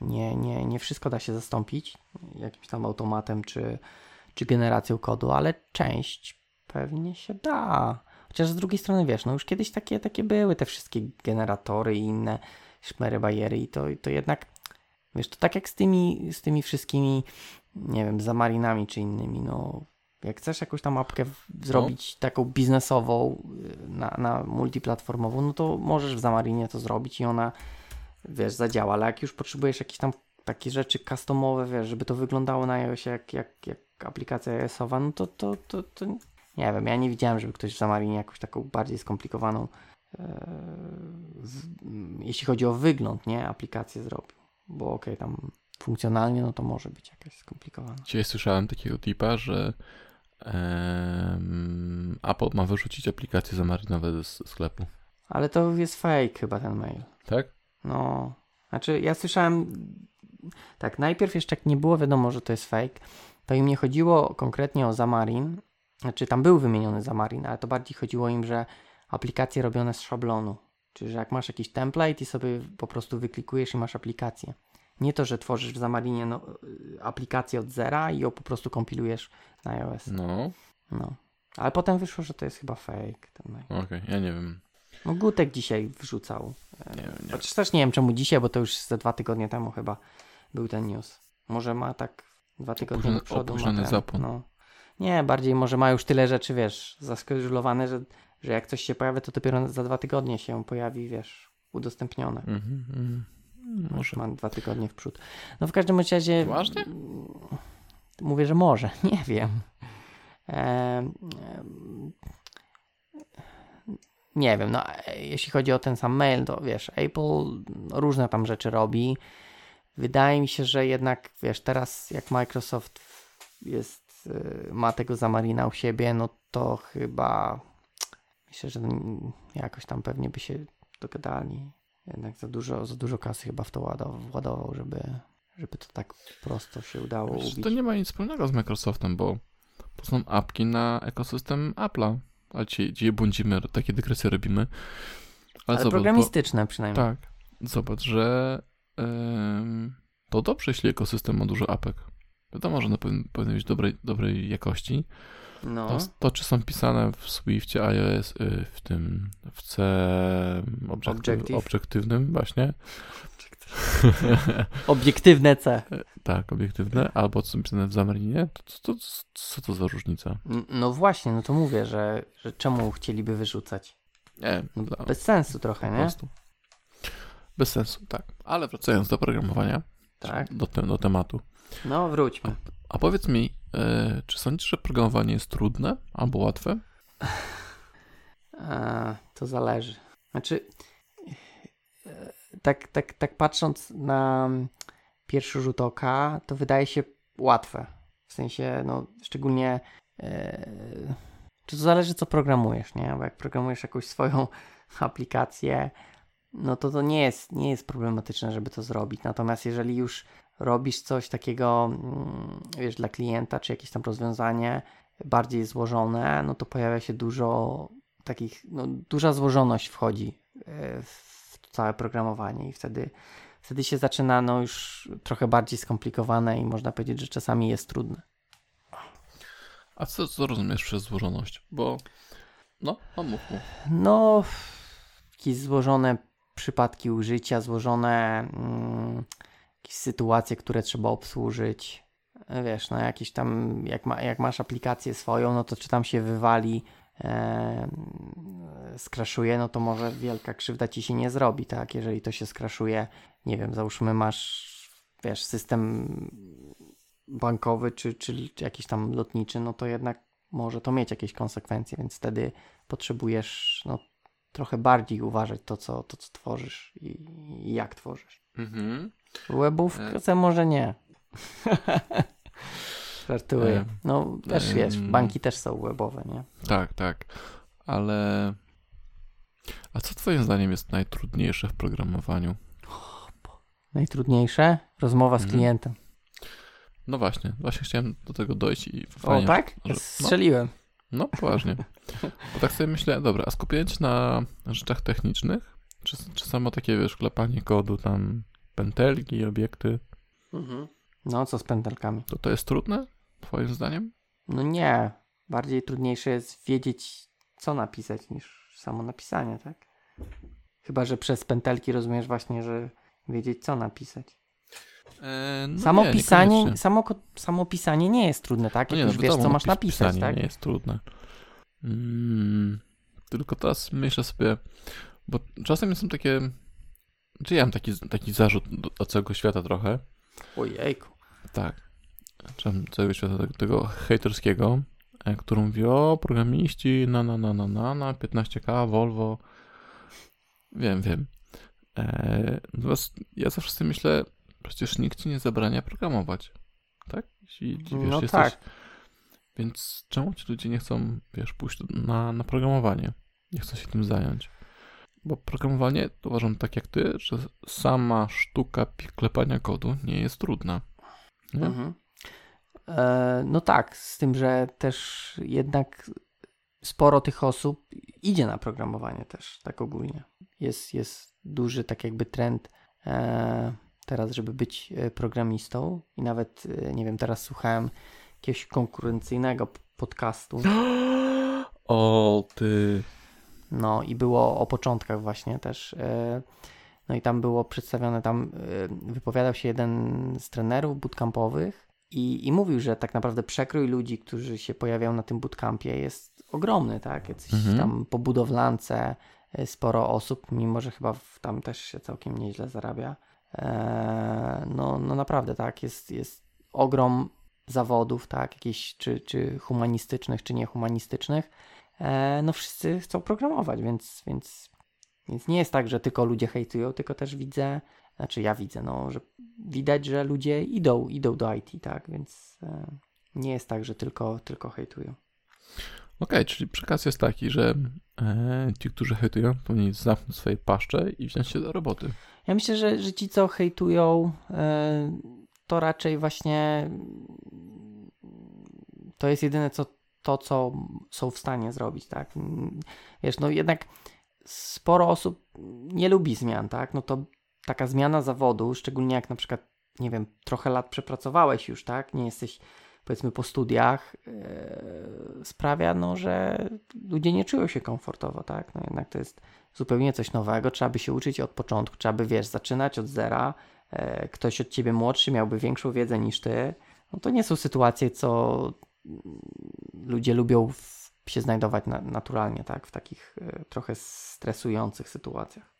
nie, nie, nie wszystko da się zastąpić jakimś tam automatem czy, czy generacją kodu, ale część pewnie się da. Chociaż z drugiej strony wiesz, no już kiedyś takie, takie były te wszystkie generatory i inne szmery, bariery i to, to jednak wiesz, to tak jak z tymi, z tymi wszystkimi nie wiem, zamarinami czy innymi, no jak chcesz jakąś tam apkę zrobić no. taką biznesową y, na, na multiplatformową, no to możesz w Zamarinie to zrobić i ona wiesz, zadziała, ale jak już potrzebujesz jakieś tam takie rzeczy customowe, wiesz, żeby to wyglądało na iOSie jak, jak, jak aplikacja iOSowa, no to, to, to, to nie wiem, ja nie widziałem, żeby ktoś w Zamarinie jakąś taką bardziej skomplikowaną e, w, jeśli chodzi o wygląd, nie, aplikację zrobił, bo okej, okay, tam funkcjonalnie, no to może być jakaś skomplikowana. Dzisiaj słyszałem takiego tipa, że um, Apple ma wyrzucić aplikacje zamarinowe ze sklepu. Ale to jest fake chyba ten mail. Tak? No, znaczy ja słyszałem, tak, najpierw jeszcze jak nie było wiadomo, że to jest fake, to im nie chodziło konkretnie o Zamarin, znaczy tam był wymieniony Zamarin, ale to bardziej chodziło im, że aplikacje robione z szablonu, czyli że jak masz jakiś template i sobie po prostu wyklikujesz i masz aplikację. Nie to, że tworzysz w Zamarinie no, aplikację od zera i ją po prostu kompilujesz na iOS. No. No. Ale potem wyszło, że to jest chyba fake. Okej, okay, ja nie wiem. No Gutek dzisiaj wrzucał. Nie, nie. Chociaż też nie wiem czemu dzisiaj, bo to już ze dwa tygodnie temu chyba był ten news. Może ma tak dwa tygodnie do przodu. Opóźniony zapłon. No. Nie, bardziej może ma już tyle rzeczy, wiesz, zaskedulowane, że, że jak coś się pojawia, to dopiero za dwa tygodnie się pojawi, wiesz, udostępnione. Mm -hmm. Może ma dwa tygodnie w przód. No w każdym razie... Ważnie? Mówię, że może. Nie wiem. Eee, nie wiem, no jeśli chodzi o ten sam mail, to wiesz, Apple różne tam rzeczy robi. Wydaje mi się, że jednak, wiesz, teraz jak Microsoft jest, y, ma tego Zamarina u siebie, no to chyba myślę, że jakoś tam pewnie by się dogadali. jednak za dużo, za dużo kasy chyba w to ładował, żeby, żeby to tak prosto się udało Wiesz, ubić. To nie ma nic wspólnego z Microsoftem, bo to są apki na ekosystem Apple'a. Ale dzisiaj, dzisiaj błądzimy, takie dygresje robimy. Ale zobacz, bo- programistyczne przynajmniej. Tak. Zobacz, że em, to dobrze, jeśli ekosystem ma dużo apek. Wiadomo, że one powinny być dobrej, dobrej jakości. No, To, to, czy są pisane w Swiftie, iOS, y, w tym, w C Objective. obiektywnym właśnie. obiektywne C. tak, obiektywne, albo co są pisane w Xamarinie, to, co to za różnica? No właśnie, no to mówię, że, że czemu chcieliby wyrzucać? Nie, No, dla- bez sensu trochę, po nie? prostu. Bez sensu, tak. Ale wracając do programowania, Tak. do, te, do tematu. No wróćmy. A powiedz mi, e, czy sądzisz, że programowanie jest trudne albo łatwe? A, to zależy. Znaczy, e, tak, tak, tak patrząc na pierwszy rzut oka, to wydaje się łatwe. W sensie, no, szczególnie. E, czy to zależy, co programujesz, nie? Bo jak programujesz jakąś swoją aplikację, no to to nie jest, nie jest problematyczne, żeby to zrobić. Natomiast jeżeli już robisz coś takiego, mm, wiesz, dla klienta, czy jakieś tam rozwiązanie bardziej złożone, no to pojawia się dużo takich, no, duża złożoność wchodzi e, w całe programowanie i wtedy, wtedy się zaczyna no już trochę bardziej skomplikowane i można powiedzieć, że czasami jest trudne. A co, co rozumiesz przez złożoność? Bo, no, no mów, mów. No, jakieś złożone przypadki użycia, złożone mm, jakieś sytuacje, które trzeba obsłużyć. E, Wiesz, no jakieś tam, jak, ma, jak masz aplikację swoją, no to czy tam się wywali, e, skraszuje, no to może wielka krzywda ci się nie zrobi, tak? Jeżeli to się skraszuje, nie wiem, załóżmy masz, wiesz, system bankowy czy, czy, czy jakiś tam lotniczy, no to jednak może to mieć jakieś konsekwencje, więc wtedy potrzebujesz no, trochę bardziej uważać to, co, to, co tworzysz i, i jak tworzysz. Mhm. Webówkę może nie. Żartuję. E, No też wiesz, em. banki też są webowe, nie? Tak, tak. Ale. A co Twoim zdaniem jest najtrudniejsze w programowaniu? Najtrudniejsze? Rozmowa z Mhm. klientem. No właśnie, właśnie chciałem do tego dojść i O, fajnie, tak? że- no. Strzeliłem. No, poważnie. Bo tak sobie myślę, dobra, a skupiając się na rzeczach technicznych, czy, czy samo takie, wiesz, klepanie kodu, tam pętelki, obiekty, No, co z pętelkami? to to jest trudne, twoim zdaniem? No nie. Bardziej trudniejsze jest wiedzieć, co napisać, niż samo napisanie, tak? Chyba, że przez pętelki rozumiesz właśnie, że wiedzieć, co napisać. E, no samo nie, pisanie, samo, samo pisanie nie jest trudne, tak? No Jak nie, już no wiesz, co masz pis- napisać, pisanie tak? nie jest trudne. Mm, tylko teraz myślę sobie, bo czasem są takie, czy ja mam taki, taki zarzut do, do całego świata trochę, Ojejku. tak, czy całego świata tego, tego hejterskiego, e, który mówi, o, programiści, na, na, na, na, na, na, 15k, Volvo, wiem, wiem. E, natomiast ja zawsze sobie myślę, przecież nikt ci nie zabrania programować, tak? Jeśli, wiesz, No jesteś, tak. więc czemu ci ludzie nie chcą, wiesz, pójść na, na programowanie? Nie chcą się tym zająć. Bo programowanie, to uważam tak jak ty, że sama sztuka klepania kodu nie jest trudna. Nie? Mhm. E, no tak, z tym, że też jednak sporo tych osób idzie na programowanie też, tak ogólnie. Jest, jest duży tak jakby trend e, teraz, żeby być e, programistą i nawet, e, nie wiem, teraz słuchałem jakiegoś konkurencyjnego podcastu, O, ty. No i było o początkach właśnie też. e, No i tam było przedstawione, tam e, wypowiadał się jeden z trenerów bootcampowych i, i mówił, że tak naprawdę przekrój ludzi, którzy się pojawiają na tym bootcampie jest ogromny, tak? Jacyś Mhm. tam po budowlance e, sporo osób, mimo że chyba tam też się całkiem nieźle zarabia. No, no naprawdę, tak? Jest, jest ogrom zawodów, tak? Jakichś czy, czy humanistycznych, czy niehumanistycznych. E, No wszyscy chcą programować, więc, więc, więc nie jest tak, że tylko ludzie hejtują, tylko też widzę, znaczy ja widzę, no, że widać, że ludzie idą, idą do IT, tak? Więc e, nie jest tak, że tylko, tylko hejtują. Okej, czyli przekaz jest taki, że e, ci, którzy hejtują, powinni zamknąć swoje paszcze i wziąć się do roboty. Ja myślę, że, że ci, co hejtują, e, to raczej właśnie to jest jedyne, co, to, co są w stanie zrobić, tak? Wiesz, no jednak sporo osób nie lubi zmian, tak? No to taka zmiana zawodu, szczególnie jak na przykład, nie wiem, trochę lat przepracowałeś już, tak? Nie jesteś powiedzmy po studiach, yy, sprawia, no, że ludzie nie czują się komfortowo, tak? No jednak to jest zupełnie coś nowego, trzeba by się uczyć od początku, trzeba by, wiesz, zaczynać od zera, yy, ktoś od ciebie młodszy miałby większą wiedzę niż ty, no to nie są sytuacje, co ludzie lubią w, się znajdować na, naturalnie, tak? W takich yy, trochę stresujących sytuacjach.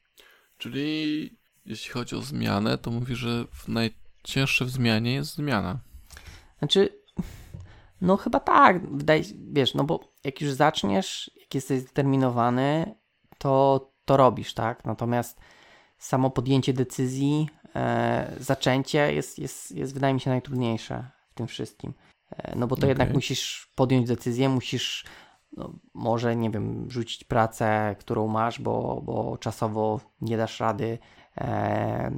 Czyli jeśli chodzi o zmianę, to mówi, że najcięższe w zmianie jest zmiana. Znaczy, no chyba tak, wydaje wiesz, no bo jak już zaczniesz, jak jesteś zdeterminowany, to, to robisz, tak? Natomiast samo podjęcie decyzji, e, zaczęcie jest, jest, jest, wydaje mi się, najtrudniejsze w tym wszystkim. E, no bo to okay. jednak musisz podjąć decyzję, musisz no, może, nie wiem, rzucić pracę, którą masz, bo, bo czasowo nie dasz rady e,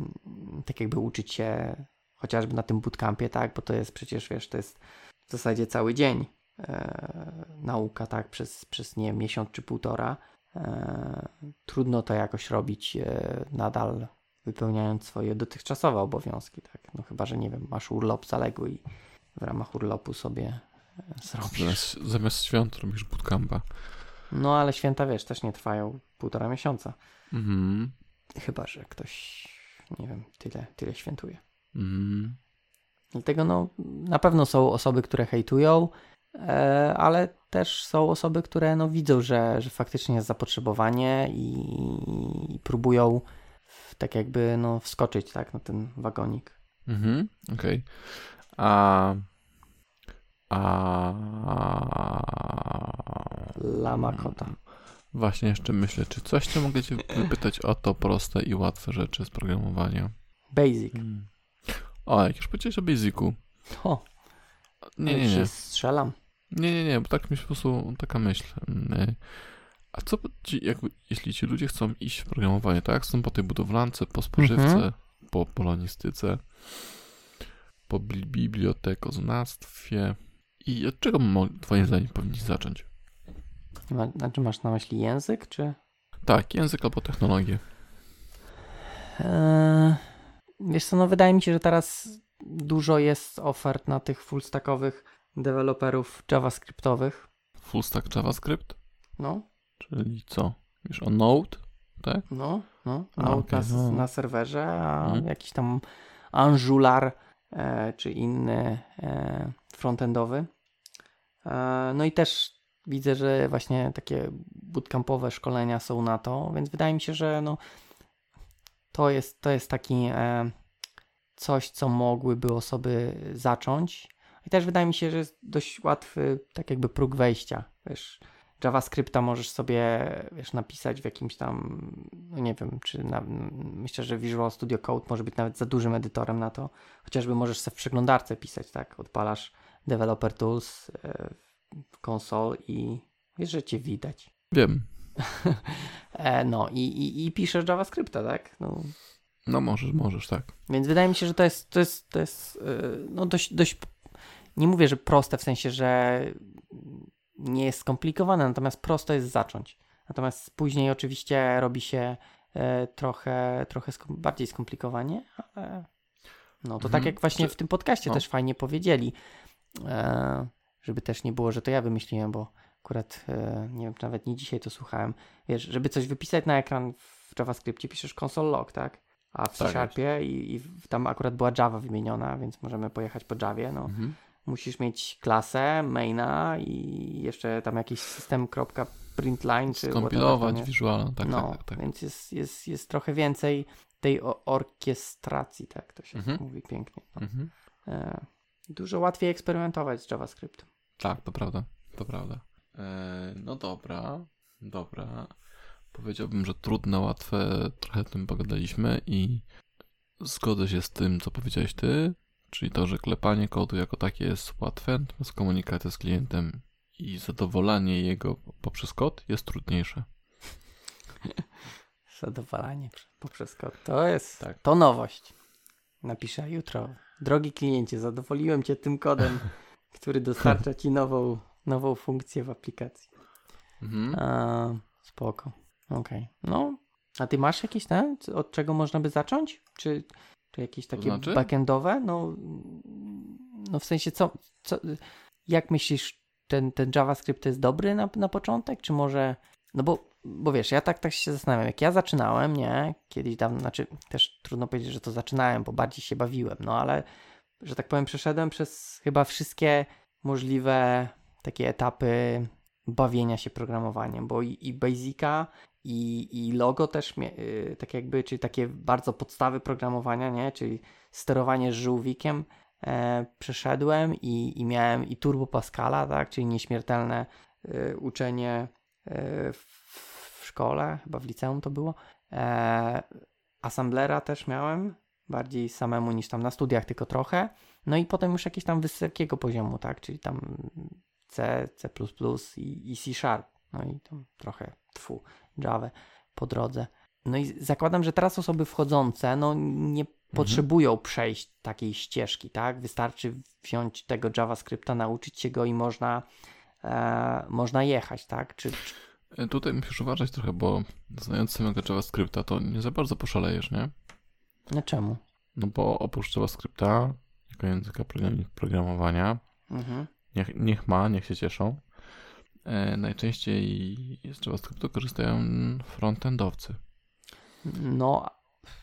tak jakby uczyć się chociażby na tym bootcampie, tak, bo to jest przecież, wiesz, to jest w zasadzie cały dzień e, nauka, tak, przez, przez nie miesiąc czy półtora. E, trudno to jakoś robić e, nadal wypełniając swoje dotychczasowe obowiązki, tak, no chyba, że nie wiem, masz urlop zaległy i w ramach urlopu sobie e, zrobisz. Zamiast, zamiast świąt robisz bootcampa. No, ale święta, wiesz, też nie trwają półtora miesiąca. Mhm. Chyba, że ktoś, nie wiem, tyle, tyle świętuje. Mhm. Dlatego no, na pewno są osoby, które hejtują, e, ale też są osoby, które no, widzą, że, że faktycznie jest zapotrzebowanie i, i próbują tak jakby no, wskoczyć tak, na ten wagonik. Mhm, okej. Okay. A... A... Lama kota. Właśnie jeszcze myślę, czy coś cię mogę cię wypytać o to proste i łatwe rzeczy z programowania? Basic. Hmm. O, jak już powiedziałeś o Basicu. O. Nie, nie, nie. Strzelam. Nie, nie, nie, bo tak mi się po prostu taka myśl. Mm, a co ci, jakby, jeśli ci ludzie chcą iść w programowanie, tak? Są po tej budowlance, po spożywce, mhm. po polonistyce, po bibliotekoznawstwie. I od czego twoim zdaniem powinni zacząć? Znaczy masz na myśli język, czy? Tak, język albo technologię. Eee, Wiesz co, no wydaje mi się, że teraz dużo jest ofert na tych fullstackowych deweloperów javascriptowych. Fullstack JavaScript? No. Czyli co? Wiesz o Node, tak? No, no. Node okay, na, no. na serwerze, a hmm. jakiś tam Angular czy inny e, frontendowy. E, no i też widzę, że właśnie takie bootcampowe szkolenia są na to, więc wydaje mi się, że no, to jest, to jest taki e, coś, co mogłyby osoby zacząć. I też wydaje mi się, że jest dość łatwy, tak jakby próg wejścia. Wiesz, JavaScripta możesz sobie, wiesz, napisać w jakimś tam, no nie wiem, czy na, myślę, że Visual Studio Code może być nawet za dużym edytorem na to. Chociażby możesz sobie w przeglądarce pisać, tak? Odpalasz Developer Tools e, w konsol i wiesz, że cię widać. Wiem. E, no i, i, i piszesz JavaScripta, tak? No. no możesz, możesz, tak. Więc wydaje mi się, że to jest, to jest, to jest e, no dość, dość, nie mówię, że proste, w sensie, że nie jest skomplikowane, natomiast prosto jest zacząć. Natomiast później oczywiście robi się e, trochę, trochę skom bardziej skomplikowanie, ale no to tak mhm. tak jak właśnie w tym podcaście no. też fajnie powiedzieli, żeby też nie było, że to ja wymyśliłem, bo akurat e, nie wiem, nawet nie dzisiaj to słuchałem, wiesz, żeby coś wypisać na ekran w JavaScriptie piszesz console log, tak? A w C-Sharpie i, i, tam akurat była Java wymieniona, więc możemy pojechać po Javie, no. Mhm. Musisz mieć klasę, maina i jeszcze tam jakiś system.println czy Skompilować Visual, tak, no, tak, tak, więc jest, jest, jest trochę więcej tej orkiestracji, tak to się mhm. mówi pięknie. No. Mhm. E, dużo łatwiej eksperymentować z JavaScriptem. Tak, to prawda, to prawda. E, no dobra, dobra. Powiedziałbym, że trudne, łatwe, trochę tym pogadaliśmy i zgodzę się z tym, co powiedziałeś ty, czyli to, że klepanie kodu jako takie jest łatwe, natomiast komunikacja z klientem i zadowolenie jego poprzez kod jest trudniejsze. Zadowolenie poprzez kod. To jest, Tak. to nowość. Napiszę jutro. Drogi kliencie, zadowoliłem cię tym kodem, który dostarcza ci nową, nową funkcję w aplikacji. Mhm. A, spoko. Okej. No, a ty masz jakieś te, od czego można by zacząć? Czy, czy jakieś takie znaczy? backendowe? No, no w sensie co, co jak myślisz, ten, ten JavaScript to jest dobry na, na początek, czy może, no bo, bo wiesz, ja tak, tak się zastanawiam, jak ja zaczynałem, nie, kiedyś dawno, znaczy też trudno powiedzieć, że to zaczynałem, bo bardziej się bawiłem, no ale, że tak powiem, przeszedłem przez chyba wszystkie możliwe takie etapy bawienia się programowaniem, bo i, i Basica, i, i logo też, y, tak jakby, czyli takie bardzo podstawy programowania, nie, czyli sterowanie żółwikiem, e, przeszedłem i, i miałem i Turbo Pascala, tak, czyli nieśmiertelne e, uczenie e, w, w szkole, chyba w liceum to było. E, Assemblera też miałem, bardziej samemu niż tam na studiach, tylko trochę. No i potem już jakiegoś tam wysokiego poziomu, tak, czyli tam C, C++ i, i C Sharp. No i tam trochę tfu, Java po drodze. No i zakładam, że teraz osoby wchodzące, no nie potrzebują przejść takiej ścieżki, tak? Wystarczy wziąć tego JavaScripta, nauczyć się go i można, e, można jechać, tak? Czy, czy, E, Tutaj musisz uważać trochę, bo znając samego JavaScripta, to nie za bardzo poszalejesz, nie? no czemu? No bo oprócz JavaScripta, jako języka program- programowania, Mhm. niech, niech ma, niech się cieszą, najczęściej z JavaScriptu korzystają frontendowcy. No,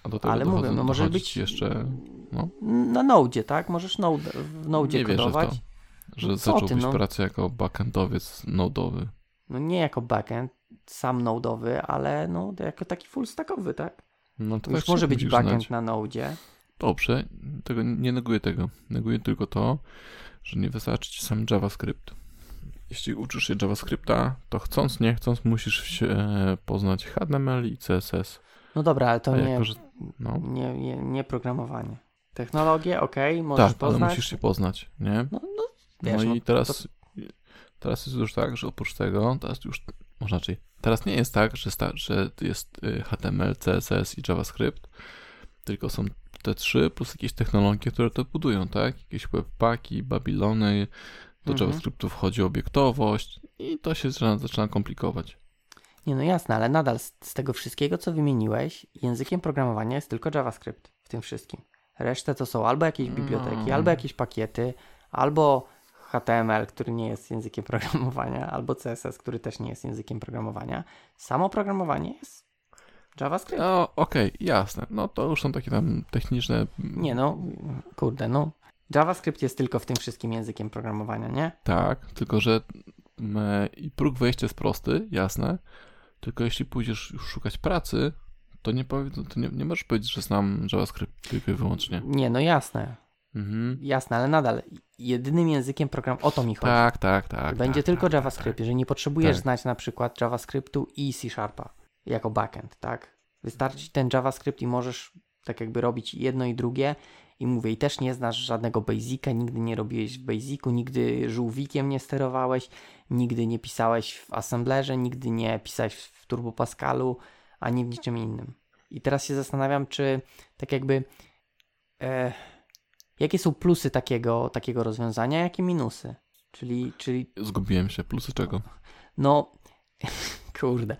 A do tego ale dochodzą, mówię, no może być jeszcze, no, na Node, tak? Możesz node, w Node Nie wierzę w kodować. to. że No ty, zacząłbyś no? pracę jako backendowiec nodowy. No nie jako backend, sam node'owy, ale no jako taki full stackowy, tak? No to Już tak może być backend znać. na Node. Dobrze, tego, nie neguję tego. Neguję tylko to, że nie wystarczy ci sam JavaScript. Jeśli uczysz się JavaScripta, to chcąc, nie chcąc, musisz się e, poznać HTML i CSS. No dobra, ale to nie, jako, że, no, nie, nie, nie programowanie. Technologię, okej, możesz tak, ale poznać. musisz się poznać, nie? No, no wiesz, no no i teraz, teraz jest już tak, że oprócz tego, teraz już, może inaczej, teraz nie jest tak, że, sta, że jest y, HTML, CSS i JavaScript, tylko są te trzy plus jakieś technologie, które to budują, tak? Jakieś webpacki, Babilony, do Mhm. JavaScriptu wchodzi obiektowość i to się zaczyna, zaczyna komplikować. Nie, no jasne, ale nadal z, z tego wszystkiego, co wymieniłeś, językiem programowania jest tylko JavaScript w tym wszystkim. Resztę to są albo jakieś biblioteki, No. albo jakieś pakiety, albo HTML, który nie jest językiem programowania, albo CSS, który też nie jest językiem programowania. Samo programowanie jest JavaScript. No, okej, jasne. No to już są takie tam techniczne. Nie no, kurde, no. JavaScript jest tylko w tym wszystkim językiem programowania, nie? Tak, tylko że mm, i próg wejścia jest prosty, jasne. Tylko jeśli pójdziesz już szukać pracy, to nie, powie, to nie, nie możesz powiedzieć, że znam JavaScript tylko i wyłącznie. Nie, no jasne, Mhm. jasne, ale nadal jedynym językiem programowania, o to mi chodzi. Tak, tak, tak. Będzie tak, tylko tak, JavaScript, jeżeli nie potrzebujesz Tak. znać na przykład JavaScriptu i C Sharpa jako backend, tak? Wystarczy ten JavaScript i możesz tak jakby robić jedno i drugie i mówię, i też nie znasz żadnego Basica, nigdy nie robiłeś w Basicu, nigdy żółwikiem nie sterowałeś, nigdy nie pisałeś w Assemblerze, nigdy nie pisałeś w Turbo Pascalu, ani w niczym innym. I teraz się zastanawiam, czy tak jakby e, jakie są plusy takiego, takiego rozwiązania, jakie minusy? Czyli, czyli. Zgubiłem się. Plusy czego? no, kurde,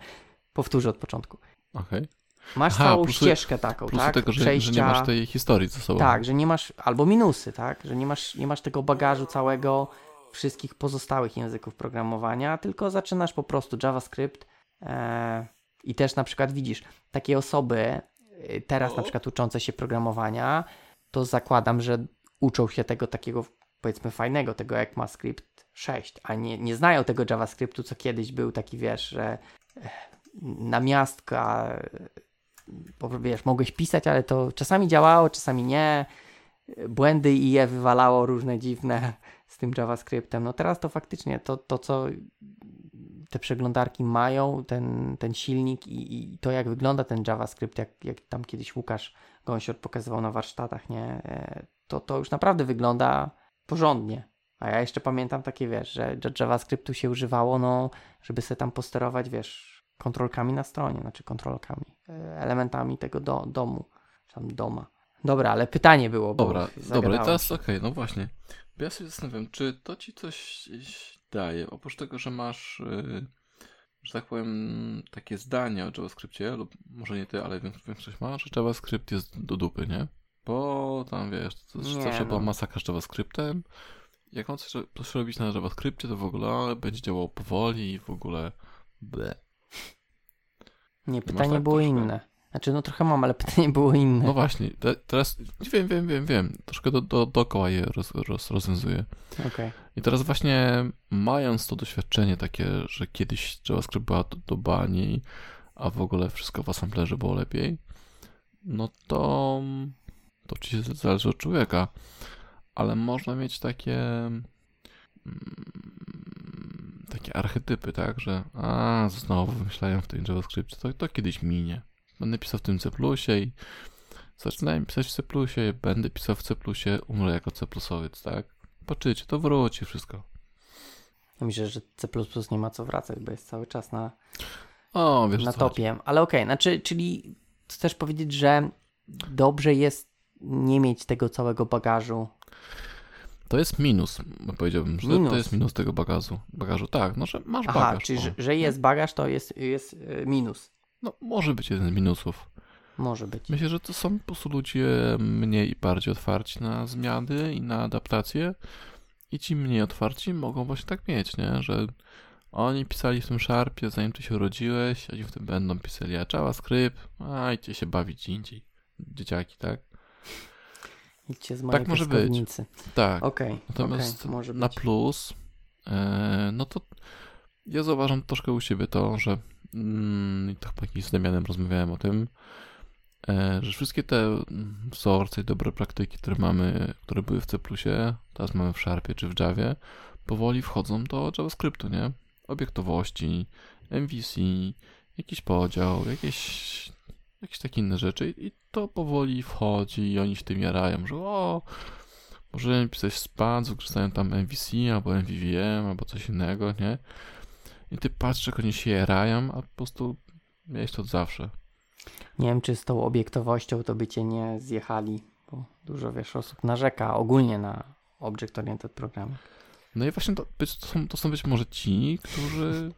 powtórzę od początku. Okej. Masz Aha, całą plusy- ścieżkę taką, Plusy tak? tego, że, Przejścia, że nie masz tej historii ze sobą. Tak, że nie masz, albo minusy, tak? Że nie masz, nie masz tego bagażu całego wszystkich pozostałych języków programowania, tylko zaczynasz po prostu JavaScript e, i też na przykład widzisz, takie osoby e, teraz na przykład uczące się programowania, to zakładam, że uczą się tego takiego powiedzmy fajnego, tego ECMAScript 6, a nie, nie znają tego JavaScriptu, co kiedyś był taki, wiesz, że e, namiastka, bo wiesz, mogłeś pisać, ale to czasami działało, czasami nie. Błędy i je wywalało różne dziwne z tym JavaScriptem. No teraz to faktycznie to, to co te przeglądarki mają, ten, ten silnik i, i to jak wygląda ten JavaScript, jak, jak tam kiedyś Łukasz Gąsior pokazywał na warsztatach, nie? E, To, to już naprawdę wygląda porządnie. A ja jeszcze pamiętam takie, wiesz, że JavaScriptu się używało, no, żeby sobie tam posterować, wiesz, kontrolkami na stronie, znaczy kontrolkami, e, elementami tego do, domu, czy tam doma. Dobra, ale pytanie było, Dobra, dobra, teraz okej, no właśnie. Bo ja się zastanawiam, czy to ci coś daje, oprócz tego, że masz, yy, że tak powiem, takie zdanie o JavaScriptie, lub może nie ty, ale większość, ma, że JavaScript jest do dupy, nie? Bo tam wiesz, to Nie, zawsze no. była masakra z JavaScriptem. Jak on coś, robić na JavaScriptie, to w ogóle będzie działało powoli i w ogóle ble. Nie, pytanie tak było inne. Znaczy, no trochę mam, ale pytanie było inne. No właśnie, te, teraz wiem, wiem, wiem, wiem, troszkę do, do, dookoła je roz, roz, rozwiązuję. Okej. I teraz właśnie mając to doświadczenie takie, że kiedyś JavaScript była do, do bani, a w ogóle wszystko w assemblerze było lepiej, no to to oczywiście zależy od człowieka, ale można mieć takie mm, takie archetypy, tak, że a, znowu wymyślają w tym JavaScriptie, to, to kiedyś minie. Będę pisał w tym C++ i zaczynałem pisać w C++, będę pisał w C++, umrę jako C++, tak? Patrzycie, to wróci wszystko. Myślę, że C nie ma co wracać, bo jest cały czas na, O, wiesz na co chodzi. topie. Ale okej, znaczy, czyli chcesz powiedzieć, że dobrze jest nie mieć tego całego bagażu. To jest minus, powiedziałbym, że Minus. to jest minus tego bagażu. Bagażu, tak, no, że masz Aha, bagaż. czyli o. że, że jest bagaż, to jest, jest y, minus. No, może być jeden z minusów. Może być. Myślę, że to są po prostu ludzie mniej i bardziej otwarci na zmiany i na adaptacje. I ci mniej otwarci mogą właśnie tak mieć, nie? Że oni pisali w tym Sharpie, zanim ty się urodziłeś, oni w tym będą pisali a JavaScript, a idźcie się bawić indziej. Dzieciaki, tak? Idźcie z mojej Tak może być. Tak. Okej, Natomiast okej, może na być. plus, e, no to ja zauważam troszkę u siebie to, że mm, i to chyba jakiś z Damianem rozmawiałem o tym, e, że wszystkie te mm, wzorce i dobre praktyki, które mamy, które były w C++, teraz mamy w Sharpie czy w Javie, powoli wchodzą do JavaScriptu, nie? Obiektowości, MVC, jakiś podział, jakieś, jakieś takie inne rzeczy i to powoli wchodzi i oni się tym jarają, że o, możemy pisać span, wykorzystają tam MVC albo MVVM albo coś innego, nie? I ty patrz, jak oni się jarają, a po prostu miałeś to od zawsze. Nie wiem, czy z tą obiektowością to by cię nie zjechali, bo dużo, wiesz, osób narzeka ogólnie na Object-Oriented Programming. No i właśnie to, być, to, są, to są być może ci, którzy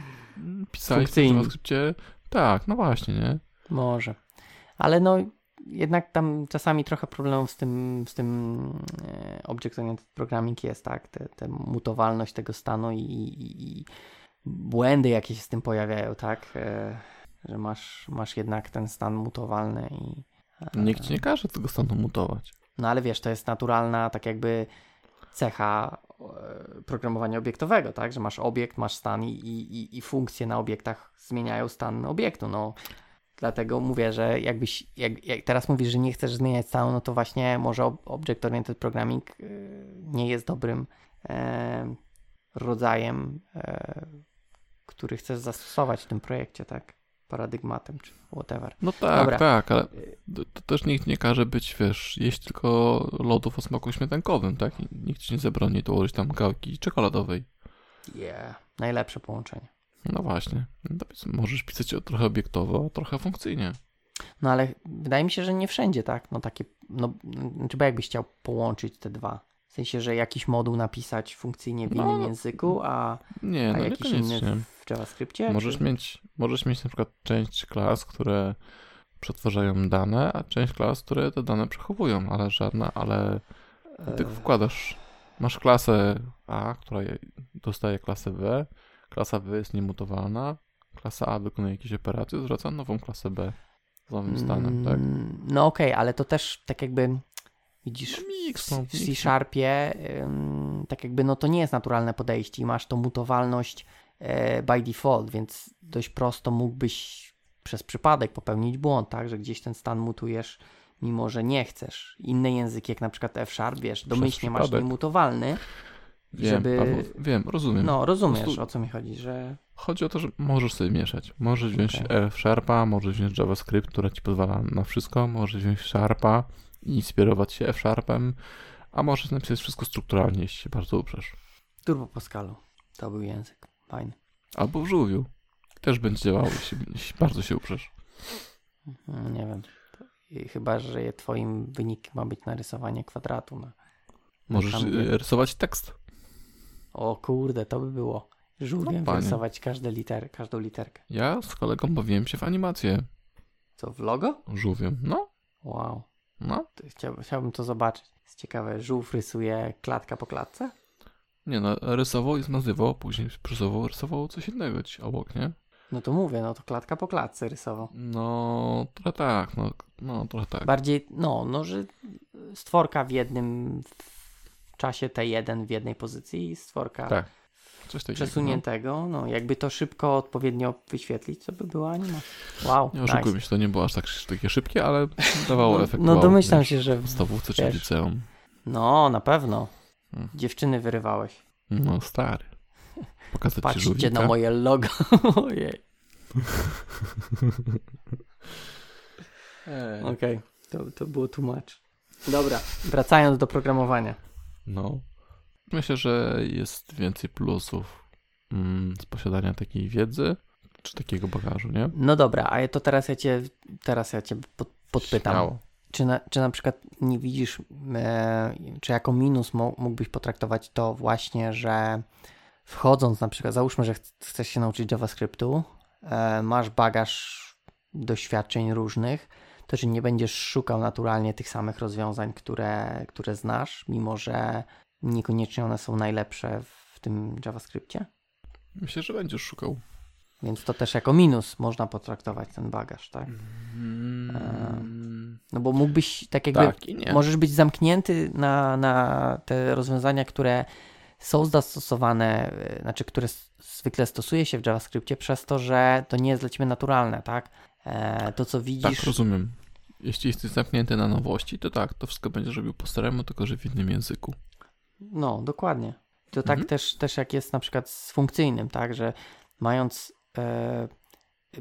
pisali w. JavaScriptie. Tak, no właśnie, nie? Może. Ale no, jednak tam czasami trochę problemów z tym, z tym e, Object-Oriented Programming jest, tak? Te, te mutowalność tego stanu i, i, i błędy, jakie się z tym pojawiają, tak? E, że masz, masz jednak ten stan mutowalny i... e, Nikt ci nie każe tego stanu mutować. No ale wiesz, to jest naturalna, tak jakby cecha programowania obiektowego, tak? Że masz obiekt, masz stan i, i, i funkcje na obiektach zmieniają stan obiektu. No, dlatego mówię, że jakbyś, jak, jak teraz mówisz, że nie chcesz zmieniać stanu, no to właśnie może ob- Object-Oriented Programming e, nie jest dobrym e, rodzajem, e, który chcesz zastosować w tym projekcie, tak? Paradygmatem czy whatever. No tak, Dobra. tak, ale to, też nikt nie każe być, wiesz, jeść tylko lodów o smaku śmietankowym, tak? Nikt ci nie zabroni dołożyć tam gałki czekoladowej. Yeah. Najlepsze połączenie. No właśnie. No możesz pisać o- trochę obiektowo, a trochę funkcyjnie. No ale wydaje mi się, że nie wszędzie, tak? No takie, no, czy bo jakbyś chciał połączyć te dwa? W sensie, że jakiś moduł napisać funkcyjnie w No, innym no. języku, a, Nie, a no jakiś inny w JavaScriptie? Możesz czy... mieć, możesz mieć na przykład część klas, które przetwarzają dane, a część klas, które te dane przechowują, ale żadna, ale ty E, wkładasz, masz klasę A, która je- dostaje klasę B, klasa B jest niemutowalna, klasa A wykonuje jakieś operacje, zwraca nową klasę B z nowym stanem, tak? Mm, No okej, ale to też tak jakby widzisz No w, no, w. C-Sharpie ym, tak jakby no to nie jest naturalne podejście i masz tą mutowalność e, by default, więc dość prosto mógłbyś przez przypadek popełnić błąd, tak, że gdzieś ten stan mutujesz mimo, że nie chcesz. Inne języki jak na przykład F-Sharp, wiesz, domyślnie masz niemutowalny, Wiem, żeby- Paweł, wiem, rozumiem. no rozumiesz prostu- o co mi chodzi, że Chodzi o to, że możesz sobie mieszać. Możesz wziąć Okej. F-Sharpa, możesz wziąć JavaScript, która ci pozwala na wszystko, możesz wziąć Sharpa i inspirować się F-Sharpem, A możesz napisać wszystko strukturalnie, jeśli się bardzo uprzesz. Turbo Pascalu. To był język. Fajny. Albo w żółwiu. Też będzie działało, jeśli, jeśli bardzo się uprzesz. Mm, Nie wiem. Chyba, że twoim wynikiem ma być narysowanie kwadratu. Na... Możesz e, rysować tekst. O kurde, to by było. Żółwiem No, panie. wyrysować każde liter, każdą literkę. Ja z kolegą bawiłem się w animację Co, w logo? żółwiem. No, Wow. no. Chciałbym, chciałbym to zobaczyć. Jest ciekawe, żółw rysuje klatka po klatce? Nie no, rysował i zmazywał, później rysował, rysował coś innego gdzieś obok, nie? No to mówię, no to klatka po klatce rysował. No, trochę tak, no, no trochę tak. Bardziej, no, no, że stworka w jednym czasie T1 w jednej pozycji i stworka Tak. Coś takiego. przesuniętego. No, jakby to szybko, odpowiednio wyświetlić, to by była anima. Wow, Nie nice. oszukujmy się, to nie było aż tak, takie szybkie, ale dawało No, efekt. no wow, domyślam się, że W podstawówce czy liceum. no, na pewno. Hmm. Dziewczyny wyrywałeś. No stary. Pokazać ci Patrzcie żółwika. na moje logo. Ojej. Ej. Okej, to, to było tłumacz. Dobra, wracając do programowania. No. Myślę, że jest więcej plusów mm, z posiadania takiej wiedzy, czy takiego bagażu, nie? No dobra, a to teraz ja cię, teraz ja cię pod, podpytam. Śmiało. Czy na, czy na przykład nie widzisz, e, czy jako minus mógłbyś potraktować to właśnie, że wchodząc na przykład, załóżmy, że ch- chcesz się nauczyć JavaScriptu, e, masz bagaż doświadczeń różnych, to czy nie będziesz szukał naturalnie tych samych rozwiązań, które, które znasz, mimo że niekoniecznie one są najlepsze w tym JavaScriptie? Myślę, że będziesz szukał. Więc to też jako minus można potraktować ten bagaż, tak? Mm, No bo mógłbyś tak jakby tak. Możesz być zamknięty na, na te rozwiązania, które są zastosowane, y, znaczy które zwykle stosuje się w JavaScriptie przez to, że to nie jest dla ciebie naturalne, tak? E, to, co Tak, widzisz, rozumiem. Jeśli jesteś zamknięty na nowości, to tak, to wszystko będziesz robił po staremu, tylko że w innym języku. no dokładnie. To Mhm. tak też, też jak jest na przykład z funkcyjnym, tak? Że mając, e,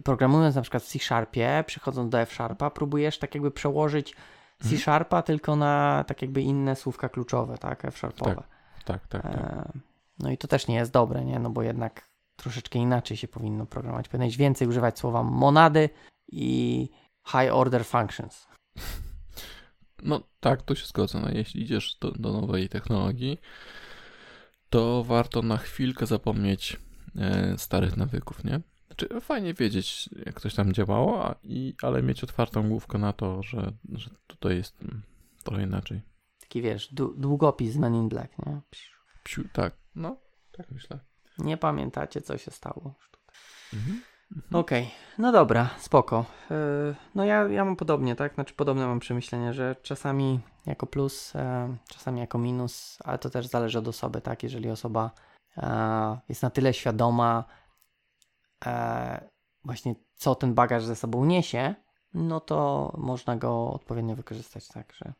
programując na przykład w C-Sharpie, przychodząc do F-Sharpa, próbujesz tak jakby przełożyć Mhm. C-Sharpa tylko na tak jakby inne słówka kluczowe, tak? F-Sharpowe. Tak, tak, tak. E, No i to też nie jest dobre, nie? No bo jednak troszeczkę inaczej się powinno programować. Powinieneś więcej używać słowa monady i high order functions. No tak, to się zgodzę. No, jeśli idziesz do, do nowej technologii, to warto na chwilkę zapomnieć e, starych nawyków, nie? Znaczy, fajnie wiedzieć, jak coś tam działało, a, i, ale mieć otwartą główkę na to, że, że tutaj jest mm, trochę inaczej. Taki wiesz, dłu- długopis Men in Black, nie? Psiu, tak, no, tak myślę. Nie pamiętacie, co się stało. Mhm. Okej, no dobra, spoko. Yy, No ja, ja mam podobnie, tak? Znaczy podobne mam przemyślenie, że czasami jako plus, e, czasami jako minus, ale to też zależy od osoby, tak? Jeżeli osoba e, jest na tyle świadoma e, właśnie co ten bagaż ze sobą niesie, no to można go odpowiednio wykorzystać, tak? Że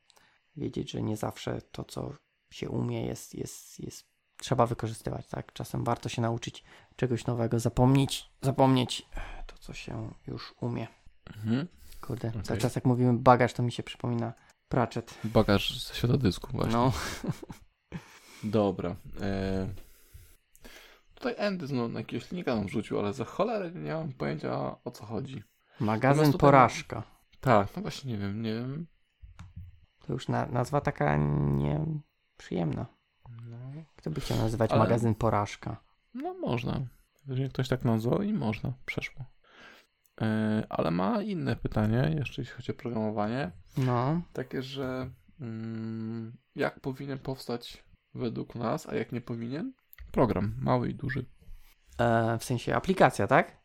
wiedzieć, że nie zawsze to, co się umie jest, jest, jest trzeba wykorzystywać, tak? Czasem warto się nauczyć czegoś nowego, zapomnieć, zapomnieć to, co się już umie. Mhm. Kurde, Okej. cały czas jak mówimy bagaż, to mi się przypomina Pratchett. Bagaż ze świata dysku właśnie. No, Dobra. E... Tutaj Andy znowu na jakiegoś linka nam wrzucił, ale za cholerę nie mam pojęcia o co chodzi. magazyn tutaj porażka. Tak, no właśnie nie wiem, nie wiem. To już na, nazwa taka nieprzyjemna. Kto by chciał nazywać Ale- magazyn porażka? no można. Jeżeli ktoś tak nazwał i można, przeszło. E, ale ma inne pytanie, jeszcze jeśli chodzi o programowanie. No, Takie, że mm, jak powinien powstać według nas, a jak nie powinien? Program, mały i duży. e, w sensie aplikacja, tak?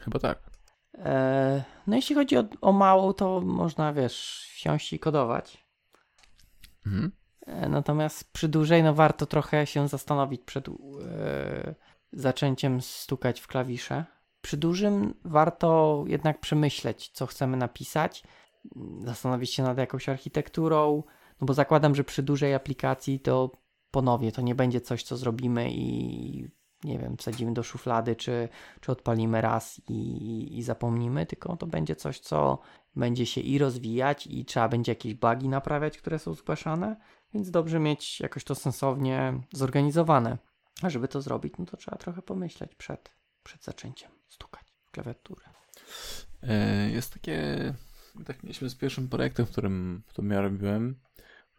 Chyba tak. E, no jeśli chodzi o, o małą, to można, wiesz, wsiąść i kodować. Mhm. Natomiast przy dłużej, no warto trochę się zastanowić przed e, zaczęciem stukać w klawisze. Przy dużym warto jednak przemyśleć, co chcemy napisać, zastanowić się nad jakąś architekturą, no bo zakładam, że przy dużej aplikacji to ponownie to nie będzie coś, co zrobimy i nie wiem, wsadzimy do szuflady, czy, czy odpalimy raz i, i zapomnimy, tylko to będzie coś, co będzie się i rozwijać, i trzeba będzie jakieś bugi naprawiać, które są zgłaszane, więc dobrze mieć jakoś to sensownie zorganizowane. A żeby to zrobić, no to trzeba trochę pomyśleć przed, przed zaczęciem stukać w klawiaturę. E, jest takie, tak mieliśmy z pierwszym projektem, w którym to ja robiłem,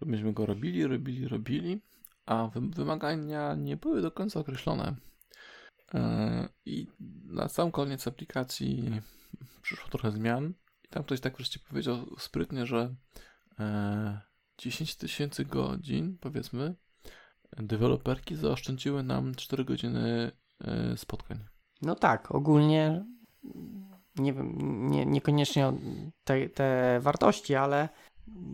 myśmy go robili, robili, robili, a wymagania nie były do końca określone. E, I na sam koniec aplikacji przyszło trochę zmian. I tam ktoś tak wreszcie powiedział sprytnie, że 10 e, tysięcy godzin, powiedzmy, deweloperki zaoszczędziły nam 4 godziny e, spotkań. No tak, ogólnie nie wiem, nie, niekoniecznie te, te wartości, ale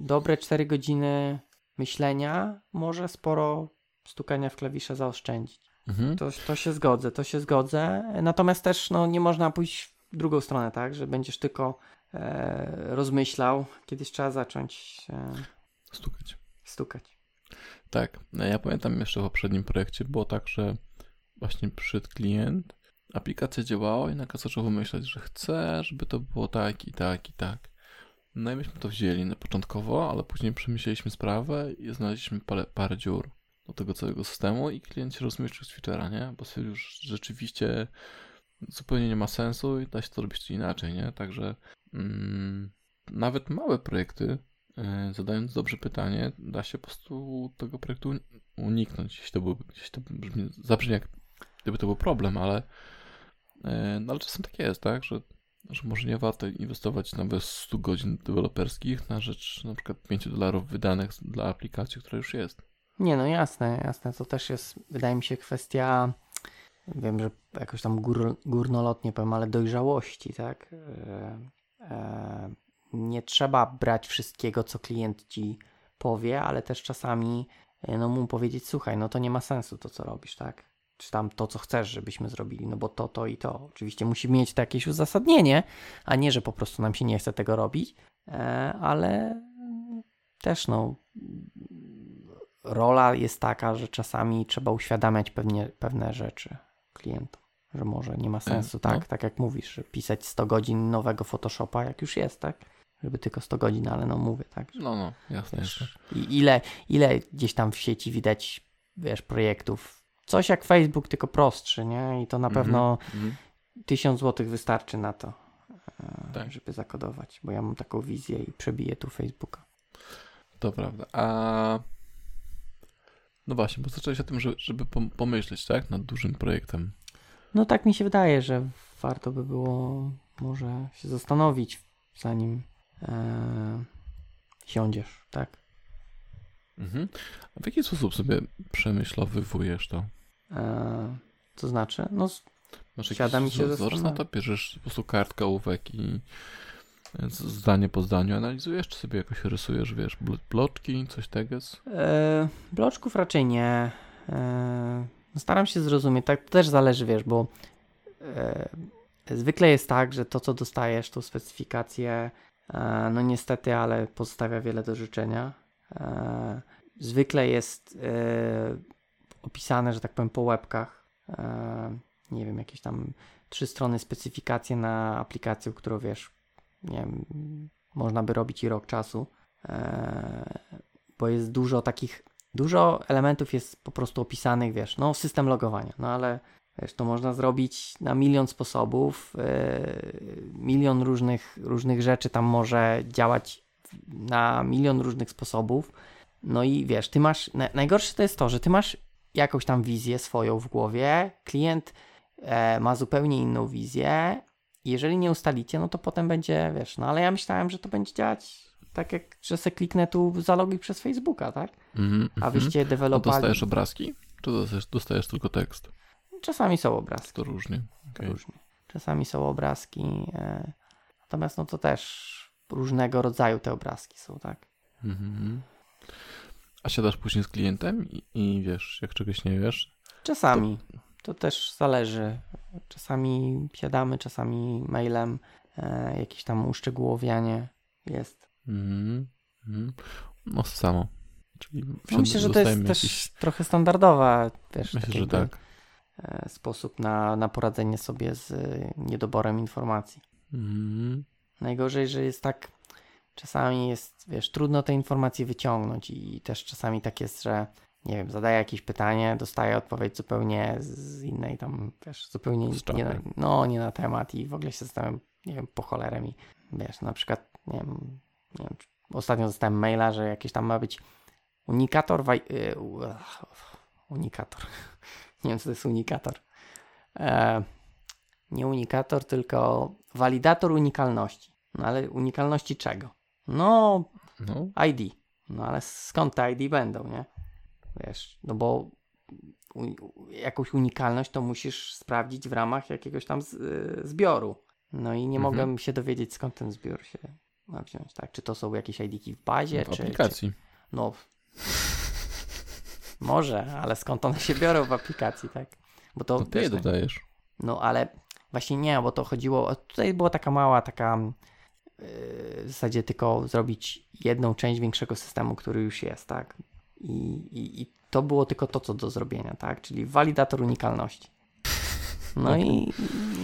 dobre 4 godziny myślenia może sporo stukania w klawisze zaoszczędzić. Mhm. To, to się zgodzę, to się zgodzę. Natomiast też no, nie można pójść w drugą stronę, tak, że będziesz tylko e, rozmyślał. Kiedyś trzeba zacząć e, stukać. Stukać. Tak, ja pamiętam jeszcze w poprzednim projekcie było tak, że właśnie przyszedł klient, aplikacja działała i nagle zaczął myśleć, że chce, żeby to było tak i tak i tak. No i myśmy to wzięli na początkowo, ale później przemyśleliśmy sprawę i znaleźliśmy parę, parę dziur do tego całego systemu i klient się rozmyślił z feature'a, nie? Bo stwierdził, że rzeczywiście zupełnie nie ma sensu i da się to robić inaczej, nie? Także mm, nawet małe projekty, zadając dobrze pytanie, da się po prostu tego projektu uniknąć. Jeśli to, był, jeśli to brzmi, zabrzmi jak gdyby to był problem, ale, yy, no, ale czasem tak jest, tak? Że, że może nie warto inwestować nawet 100 godzin deweloperskich na rzecz na przykład 5 dolarów wydanych dla aplikacji, która już jest. Nie, no jasne, jasne. To też jest, wydaje mi się, kwestia, wiem, że jakoś tam gór, górnolotnie powiem, ale dojrzałości, tak? E, e, nie trzeba brać wszystkiego, co klient ci powie, ale też czasami e, no, mu powiedzieć, słuchaj, no to nie ma sensu to, co robisz, tak? Czy tam to, co chcesz, żebyśmy zrobili, no bo to, to i to. Oczywiście musi mieć to jakieś uzasadnienie, a nie, że po prostu nam się nie chce tego robić, e, ale też no rola jest taka, że czasami trzeba uświadamiać pewnie, pewne rzeczy klientom, że może nie ma sensu, tak? No. Tak jak mówisz, pisać 100 godzin nowego Photoshopa, jak już jest, tak? Żeby tylko 100 godzin, ale no mówię, tak? No, no, jasne. Wiesz, I ile, ile gdzieś tam w sieci widać, wiesz, projektów, coś jak Facebook, tylko prostszy, nie? I to na mhm, pewno mm -hmm. 1000 zł wystarczy na to, e, tak. żeby zakodować, bo ja mam taką wizję i przebiję tu Facebooka. To prawda. A no właśnie, bo zacząłeś o tym, żeby, żeby pomyśleć, tak, nad dużym projektem. No tak mi się wydaje, że warto by było może się zastanowić, zanim e, siądziesz, tak? Mhm. A w jaki sposób sobie przemyślowywujesz to? E, to znaczy, no Masz siada mi się zastanawiać. na to, bierzesz po prostu kartkę, ołówek i zdanie po zdaniu analizujesz, czy sobie jakoś rysujesz, wiesz, bloczki, coś tego? E, bloczków raczej nie. E, staram się zrozumieć, tak też zależy, wiesz, bo e, zwykle jest tak, że to, co dostajesz, tą specyfikację, e, no niestety, ale pozostawia wiele do życzenia. E, zwykle jest e, opisane, że tak powiem, po łebkach. nie wiem, jakieś tam trzy strony specyfikacje na aplikację, którą wiesz, nie wiem, można by robić i rok czasu, e, bo jest dużo takich, dużo elementów jest po prostu opisanych, wiesz, no system logowania, no ale wiesz, to można zrobić na milion sposobów, e, milion różnych, różnych rzeczy tam może działać na milion różnych sposobów, no i wiesz, ty masz, najgorsze to jest to, że ty masz jakąś tam wizję swoją w głowie, klient e, ma zupełnie inną wizję, jeżeli nie ustalicie, no to potem będzie, wiesz, no ale ja myślałem, że to będzie działać tak jak, że se kliknę tu zaloguj przez Facebooka, tak? Mm, A wyście mm. dewelopowali... No dostajesz obrazki? Czy dostajesz, dostajesz tylko tekst? Czasami są obrazki. To różnie. Okay. różnie. Czasami są obrazki, e... natomiast no to też różnego rodzaju te obrazki są, tak? Mm-hmm. A siadasz później z klientem i, i, wiesz, jak czegoś nie wiesz? Czasami. To... To też zależy. Czasami siadamy, czasami mailem, e, jakieś tam uszczegółowianie jest. Mm, mm. No samo. Czyli no myślę, że to jest jakiś... też trochę standardowa też myślę, że tak. E, sposób na, na poradzenie sobie z niedoborem informacji. Mm. Najgorzej, że jest tak, czasami jest, wiesz, trudno te informacje wyciągnąć i też czasami tak jest, że nie wiem, zadaję jakieś pytanie, dostaję odpowiedź zupełnie z innej tam, wiesz, zupełnie nie na, no, nie na temat i w ogóle się zastanawiam, nie wiem, po cholerę mi, wiesz, na przykład, nie wiem, nie wiem ostatnio dostałem maila, że jakieś tam ma być unikator, waj, yy, unikator, nie wiem, co to jest unikator, e, nie unikator, tylko walidator unikalności, no ale unikalności czego? No, no. ID, no ale skąd te ID będą, nie? Wiesz, no bo jakąś unikalność to musisz sprawdzić w ramach jakiegoś tam z, y, zbioru. No i nie mhm. mogłem się dowiedzieć, skąd ten zbiór się ma wziąć, tak? Czy to są jakieś ID w bazie, w czy... aplikacji. Czy, no, może, ale skąd one się biorą w aplikacji, tak? Bo to, to ty je dodajesz. No, ale właśnie nie, bo to chodziło, tutaj była taka mała, taka yy, w zasadzie tylko zrobić jedną część większego systemu, który już jest, tak? I, i, I, to było tylko to, co do zrobienia, tak? Czyli walidator unikalności. No i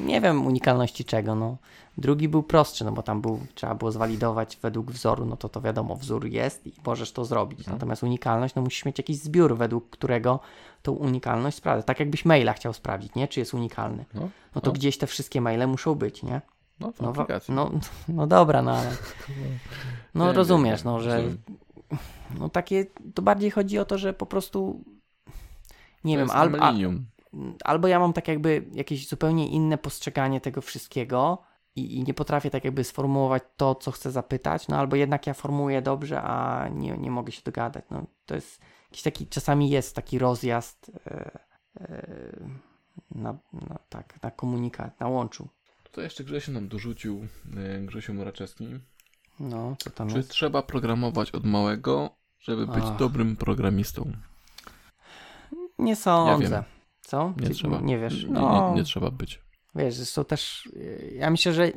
nie wiem unikalności czego, no. Drugi był prostszy, no bo tam był, trzeba było zwalidować według wzoru, no to to wiadomo, wzór jest i możesz to zrobić. Mhm. Natomiast unikalność, no musisz mieć jakiś zbiór, według którego tą unikalność sprawdza. Tak jakbyś maila chciał sprawdzić, nie? Czy jest unikalny. No, no to no. gdzieś te wszystkie maile muszą być, nie? No, no, no, no dobra, no ale. No rozumiesz, no, że no takie, to bardziej chodzi o to, że po prostu nie to wiem, albo, albo ja mam tak jakby jakieś zupełnie inne postrzeganie tego wszystkiego i, i, nie potrafię tak jakby sformułować to, co chcę zapytać, no albo jednak ja formułuję dobrze, a nie, nie mogę się dogadać. No to jest jakiś taki, czasami jest taki rozjazd e, e, na, na, tak, na komunikat, na łączu. To jeszcze Grzesiu nam dorzucił, e, Grzesiu Moraczewski. No, co tam Czy jest? trzeba programować od małego, żeby być Ach. dobrym programistą? Nie sądzę. Ja Co? Nie trzeba. Nie wiesz. No, nie, nie, nie, trzeba być. Wiesz, zresztą też ja myślę, że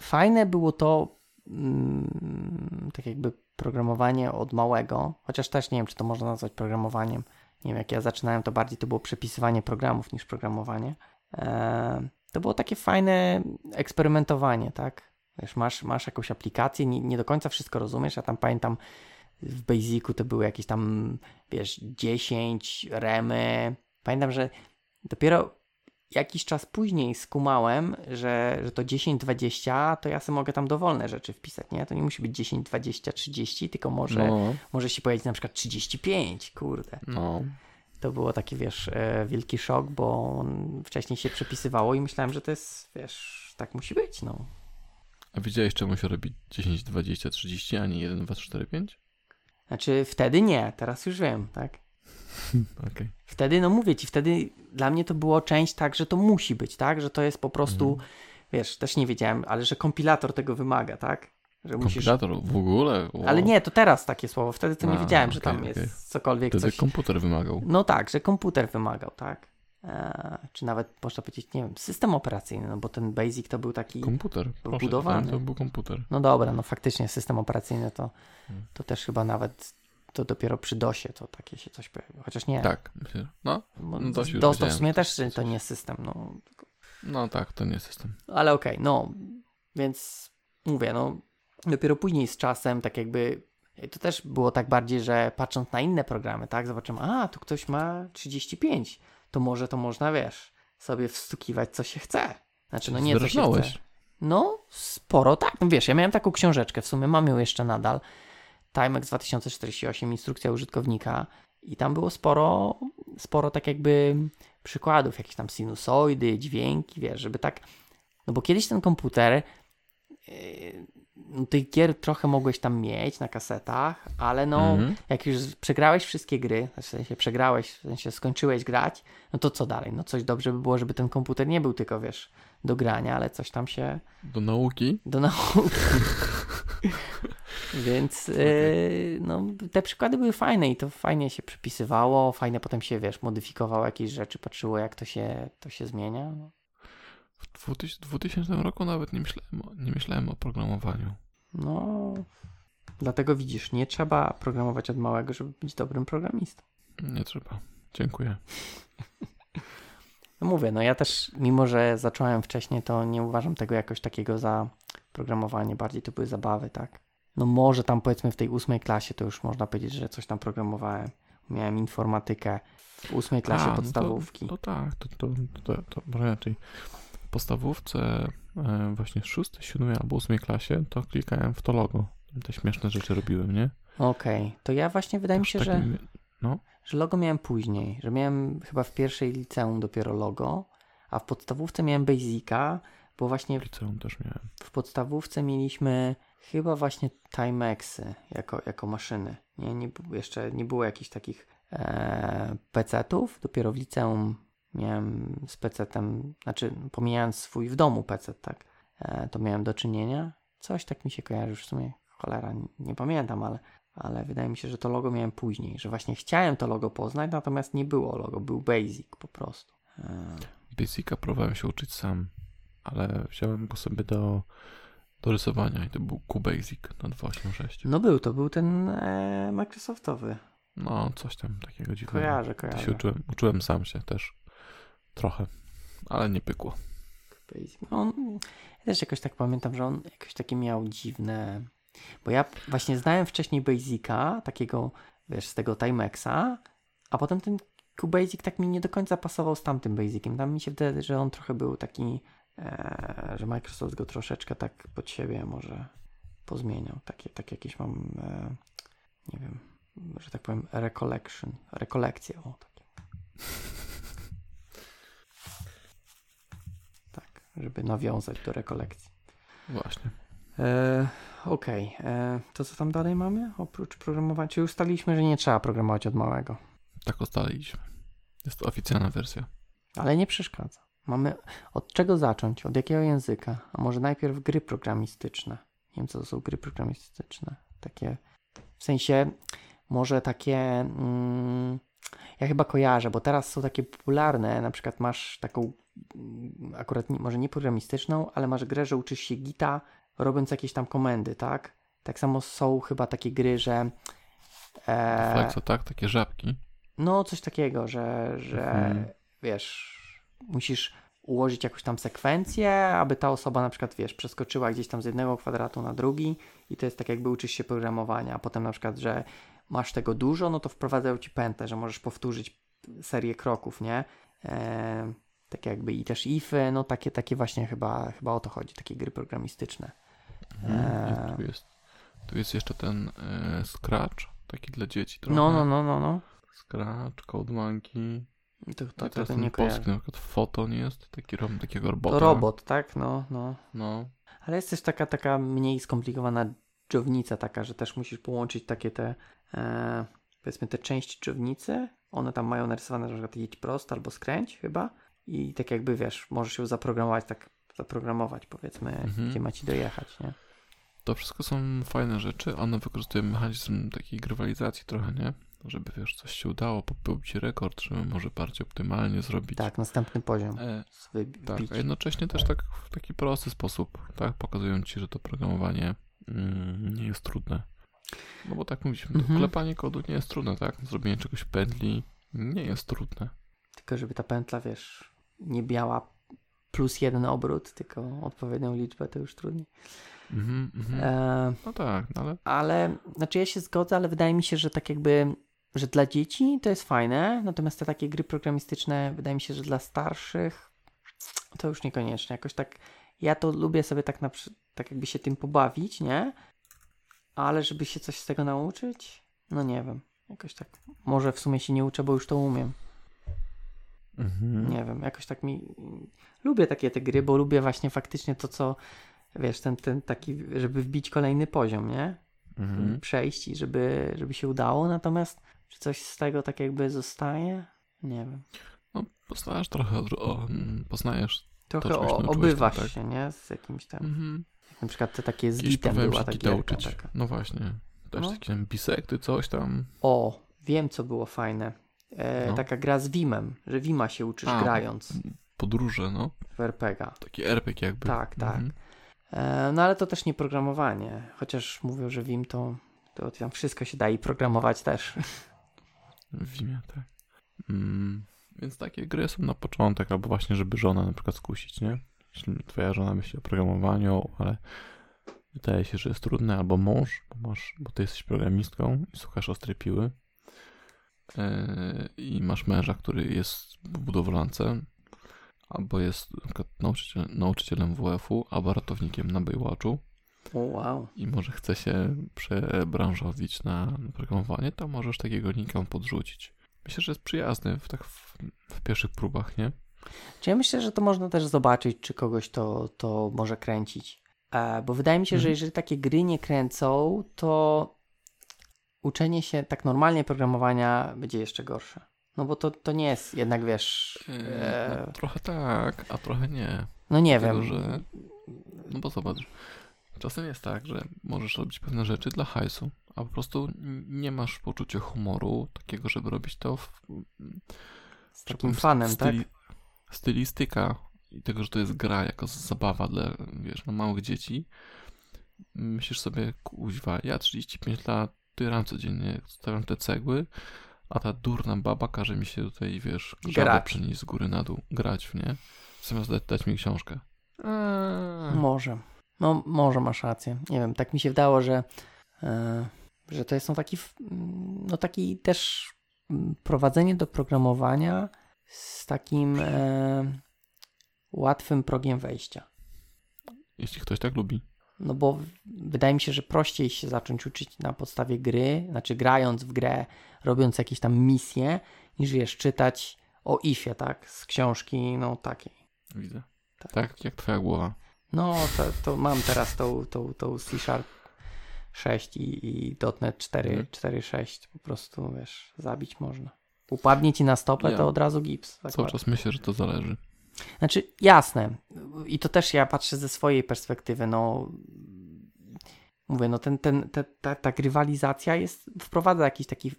fajne było to mm, tak jakby programowanie od małego, chociaż też nie wiem, czy to można nazwać programowaniem. Nie wiem, jak ja zaczynałem, to bardziej to było przepisywanie programów niż programowanie. Eee, to było takie fajne eksperymentowanie, tak? Wiesz, masz, masz jakąś aplikację, nie, nie do końca wszystko rozumiesz, ja tam pamiętam w Basicu to były jakieś tam, wiesz, 10 remy. Pamiętam, że dopiero jakiś czas później skumałem, że, że to 10, 20, to ja sobie mogę tam dowolne rzeczy wpisać, nie? To nie musi być 10, 20, 30, tylko może, no. może się pojawić na przykład 35, kurde. No. To było taki, wiesz, e, wielki szok, bo wcześniej się przepisywało i myślałem, że to jest, wiesz, tak musi być, no. A wiedziałeś, czemu się robi 10, 20, 30, a nie 1, 2, 3, 4, 5? Znaczy wtedy nie, teraz już wiem, tak? Okay. Wtedy, no mówię ci, wtedy dla mnie to było część tak, że to musi być, tak? Że to jest po prostu, mm. wiesz, też nie wiedziałem, ale że kompilator tego wymaga, tak? Że kompilator musisz... w ogóle? Wow. Ale nie, to teraz takie słowo. Wtedy to nie wiedziałem, okay, że tam okay. jest cokolwiek. Wtedy coś... komputer wymagał. No tak, że komputer wymagał, tak. Eee, czy nawet można powiedzieć, nie wiem, system operacyjny, no bo ten Basic to był taki. Komputer. Proszę, budowany. To był komputer. No dobra, no faktycznie system operacyjny to, hmm. to też chyba nawet to dopiero przy DOSie to takie się coś pojawiło. Chociaż nie. Tak. No, no DOS, DOS to w sumie też to nie jest system. No, no tak, to nie jest system. Ale okej, okay, no więc mówię, no dopiero później z czasem tak jakby to też było tak bardziej, że patrząc na inne programy, tak, zobaczymy, a tu ktoś ma 35 to może to można, wiesz, sobie wstukiwać, co się chce. Znaczy, no nie, co się chce. No, sporo, tak. No wiesz, ja miałem taką książeczkę, w sumie mam ją jeszcze nadal. Timex 2048, instrukcja użytkownika i tam było sporo, sporo tak jakby przykładów, jakieś tam sinusoidy, dźwięki, wiesz, żeby tak, no bo kiedyś ten komputer yy, no, tych gier trochę mogłeś tam mieć na kasetach, ale no, -hmm. jak już przegrałeś wszystkie gry, w sensie przegrałeś, w sensie skończyłeś grać, no to co dalej? No coś dobrze by było, żeby ten komputer nie był tylko, wiesz, do grania, ale coś tam się... Do nauki? Do nauki. Więc okay. yy, no, te przykłady były fajne i to fajnie się przypisywało, fajnie potem się, wiesz, modyfikowało jakieś rzeczy, patrzyło jak to się, to się zmienia. W 2000 roku nawet nie myślałem, nie myślałem o programowaniu. No, dlatego widzisz, nie trzeba programować od małego, żeby być dobrym programistą. Nie trzeba. Dziękuję. No mówię, no ja też, mimo że zacząłem wcześniej, to nie uważam tego jakoś takiego za programowanie. Bardziej to były zabawy, tak? no może tam powiedzmy w tej ósmej klasie to już można powiedzieć, że coś tam programowałem. Miałem informatykę w ósmej klasie A, no to- podstawówki. No tak, to, to, to, to może raczej w podstawówce e, właśnie w szóstej, siódmej albo ósmej klasie to klikałem w to logo. Te śmieszne rzeczy robiłem, nie? Okej, to ja właśnie wydaje mi się, że, takim- No, że logo miałem później, że miałem chyba w pierwszej liceum dopiero logo, a w podstawówce miałem Basica, bo właśnie w liceum też miałem. w podstawówce mieliśmy chyba właśnie Timexy jako, jako maszyny. Nie, nie, jeszcze nie było jakichś takich e, PC-ów. Dopiero w liceum miałem z PC-tem, znaczy pomijając swój w domu PC, tak, e, to miałem do czynienia. Coś tak mi się kojarzy już w sumie, cholera, nie, nie pamiętam, ale, ale wydaje mi się, że to logo miałem później, że właśnie chciałem to logo poznać, natomiast nie było logo, był Basic po prostu. E, Basica próbowałem się uczyć sam, ale wziąłem go sobie do, do rysowania i to był QBasic na 286. no był, to był ten e, Microsoftowy. No, coś tam takiego dziwnego. Kojarzę, To się kojarzę. uczyłem, uczyłem sam się też. Trochę, ale nie pykło. Basic. No, On, ja też jakoś tak pamiętam, że on jakoś takie miał dziwne. Bo ja właśnie znałem wcześniej Basica, takiego, wiesz, z tego Timexa, a potem ten QBasic tak mi nie do końca pasował z tamtym Basiciem. Tam mi się wydaje, że on trochę był taki, e, że Microsoft go troszeczkę tak pod siebie może pozmieniał. Takie, tak jakieś mam, e, nie wiem, że tak powiem, recollection, rekolekcje, o takie. Tak, żeby nawiązać do rekolekcji. Właśnie. E, Okej, e, to co tam dalej mamy? Oprócz programowania, czy ustaliliśmy, że nie trzeba programować od małego, Tak ustaliliśmy. Jest to oficjalna wersja. ale nie przeszkadza. Mamy od czego zacząć, od jakiego języka? A może najpierw gry programistyczne? Nie wiem, co to są gry programistyczne. Takie, w sensie, może takie, mm, ja chyba kojarzę, bo teraz są takie popularne, na przykład masz taką, mm, akurat nie, może nie programistyczną, ale masz grę, że uczysz się gita, robiąc jakieś tam komendy, tak? Tak samo są chyba takie gry, że... E, Flexa, tak? Takie żabki. no, coś takiego, że, że Mhm. wiesz, musisz ułożyć jakąś tam sekwencję, aby ta osoba na przykład, wiesz, przeskoczyła gdzieś tam z jednego kwadratu na drugi i to jest tak jakby uczysz się programowania, a potem na przykład, że masz tego dużo, no to wprowadzają ci pętlę, że możesz powtórzyć serię kroków, nie? E, tak jakby i też ify, no takie, takie właśnie chyba, chyba o to chodzi, takie gry programistyczne. Mhm. Eee. Tu, jest, tu jest jeszcze ten e, Scratch, taki dla dzieci trochę. No, no, no, no, no. Scratch, Code Monkey. To, to, i to, to nie polski na przykład Foton jest, taki rom, takiego robota. To robot, tak? No, no. No, Ale jest też taka, taka mniej skomplikowana dżownica taka, że też musisz połączyć takie te, e, powiedzmy te części dżownicy. One tam mają narysowane, że na przykład jedź prosto albo skręć chyba. I tak jakby wiesz, możesz ją zaprogramować, tak zaprogramować powiedzmy, Mhm. gdzie ma ci dojechać, nie? To wszystko są fajne rzeczy. One wykorzystują mechanizm takiej grywalizacji trochę, nie? Żeby, wiesz, coś się udało, pobić rekord, żeby może bardziej optymalnie zrobić. Tak, następny poziom. E, tak, a jednocześnie też tak w taki prosty sposób, tak? Pokazują ci, że to programowanie mm, nie jest trudne. No bo tak mówiliśmy, Mhm. klepanie kodu nie jest trudne, tak? Zrobienie czegoś pętli nie jest trudne. Tylko żeby ta pętla, wiesz, nie miała plus jeden obrót, tylko odpowiednią liczbę, to już trudniej. Mhm, mhm. E, No tak, no ale Ale, znaczy ja się zgodzę, ale wydaje mi się, że tak jakby, że dla dzieci to jest fajne, natomiast te takie gry programistyczne, wydaje mi się, że dla starszych to już niekoniecznie. Jakoś tak, ja to lubię sobie tak na tak jakby się tym pobawić, nie? Ale żeby się coś z tego nauczyć, no nie wiem. Jakoś tak, może w sumie się nie uczę, bo już to umiem. mhm. Nie wiem, jakoś tak mi. Lubię takie te gry, bo lubię właśnie faktycznie to, co wiesz, ten, ten taki, żeby wbić kolejny poziom, nie? Mhm. przejść i żeby, żeby się udało, natomiast czy coś z tego tak jakby zostaje? Nie wiem. No, poznajesz trochę, o, mm, poznajesz. Trochę żebyś o, nauczyłeś obywasz tam, tak? się, nie? Z jakimś tam. Mhm. Na przykład te takie z gitem była ta gierka uczyć. taka. No właśnie. Też No. takie tam bisekty, coś tam. O, wiem co było fajne. E, No. Taka gra z Wimem, że Wima się uczysz A, grając Podróże, no. w RPG. Taki RPG jakby. Tak, tak. Mhm. E, no ale to też nie programowanie. Chociaż mówią, że Wim to, to tam wszystko się da i programować też. W tak. Mm, więc takie gry są na początek, albo właśnie, żeby żonę na przykład skusić, nie? Jeśli twoja żona myśli o programowaniu, ale wydaje się, że jest trudne, albo mąż, bo, masz, bo ty jesteś programistką i słuchasz ostrej piły yy, i masz męża, który jest w budowlance, albo jest na nauczyciel, nauczycielem WF-u, albo ratownikiem na Baywatchu wow. i może chce się przebranżowić na, programowanie, to możesz takiego linka podrzucić. Myślę, że jest przyjazny w, tak w, w pierwszych próbach, nie? Czy ja myślę, że to można też zobaczyć, czy kogoś to, to może kręcić. E, bo wydaje mi się, że Mhm. jeżeli takie gry nie kręcą, to uczenie się tak normalnie programowania będzie jeszcze gorsze. No bo to, to nie jest jednak, wiesz... E, No, trochę tak, a trochę nie. no nie Dlatego, wiem. że No bo zobacz, czasem jest tak, że możesz robić pewne rzeczy dla hajsu, a po prostu nie masz poczucia humoru takiego, żeby robić to w, Z takim fanem, tak? styli- Stylistyka i tego, że to jest gra jako zabawa dla, wiesz, no małych dzieci. Myślisz sobie, kuźwa, ja 35 lat, tyram codziennie, stawiam te cegły, a ta durna baba każe mi się tutaj, wiesz, żabę przenieść z góry na dół, grać w nie, zamiast dać, dać mi książkę. Eee. Może. No, może masz rację. Nie wiem, tak mi się wydało, że, e, że to jest no taki, no taki też prowadzenie do programowania z takim e, łatwym progiem wejścia. Jeśli ktoś tak lubi. No bo wydaje mi się, że prościej się zacząć uczyć na podstawie gry, znaczy grając w grę, robiąc jakieś tam misje, niż wiesz, czytać o ifie, tak, z książki, no takiej. Widzę. Tak. Tak, jak twoja głowa. No, to, to mam teraz tą, tą, tą C Sharp 6 i, i .NET 4, Mhm. 4.6. Po prostu, wiesz, zabić można. Upadnie ci na stopę, Ja. to od razu gips. Tak Cały czas myślę, że to zależy. Znaczy, jasne. I to też ja patrzę ze swojej perspektywy. No, mówię, no ten, ten, ta, ta, ta grywalizacja jest, wprowadza jakiś taki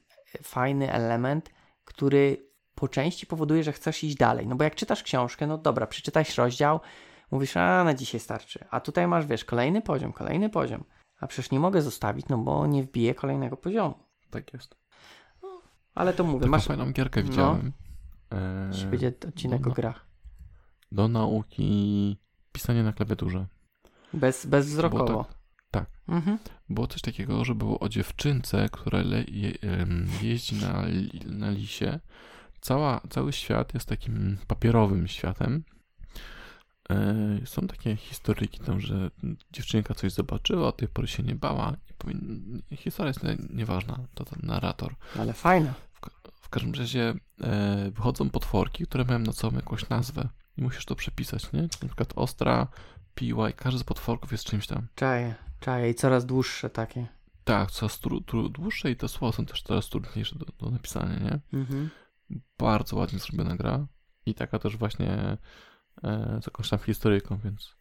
fajny element, który po części powoduje, że chcesz iść dalej. No bo jak czytasz książkę, no dobra, przeczytałeś rozdział, mówisz, a na dzisiaj starczy. A tutaj masz, wiesz, kolejny poziom, kolejny poziom. A przecież nie mogę zostawić, no bo nie wbiję kolejnego poziomu. Tak jest. Ale to mówię, Taką masz... fajną gierkę no. widziałem. E, Dziś będzie odcinek no, o grach. Do nauki pisanie na klawiaturze. Bez, bezwzrokowo. tak. tak. Mhm. Było coś takiego, że było o dziewczynce, która le, je, jeździ na, na lisie. Cała, cały świat jest takim papierowym światem. E, są takie historyki tam, że dziewczynka coś zobaczyła, od tej pory się nie bała. Historia jest nie, nieważna, to ten narrator. Ale fajne. W każdym razie e, wychodzą potworki, które mają na sobą jakąś nazwę i musisz to przepisać, nie? Na przykład ostra, piła i każdy z potworków jest czymś tam. Czaje, czaje i coraz dłuższe takie. Tak, coraz tru, tru, dłuższe i te słowa są też coraz trudniejsze do, do napisania, nie? Mhm. Bardzo ładnie zrobiona gra i taka też właśnie e, z jakąś tam historyjką, więc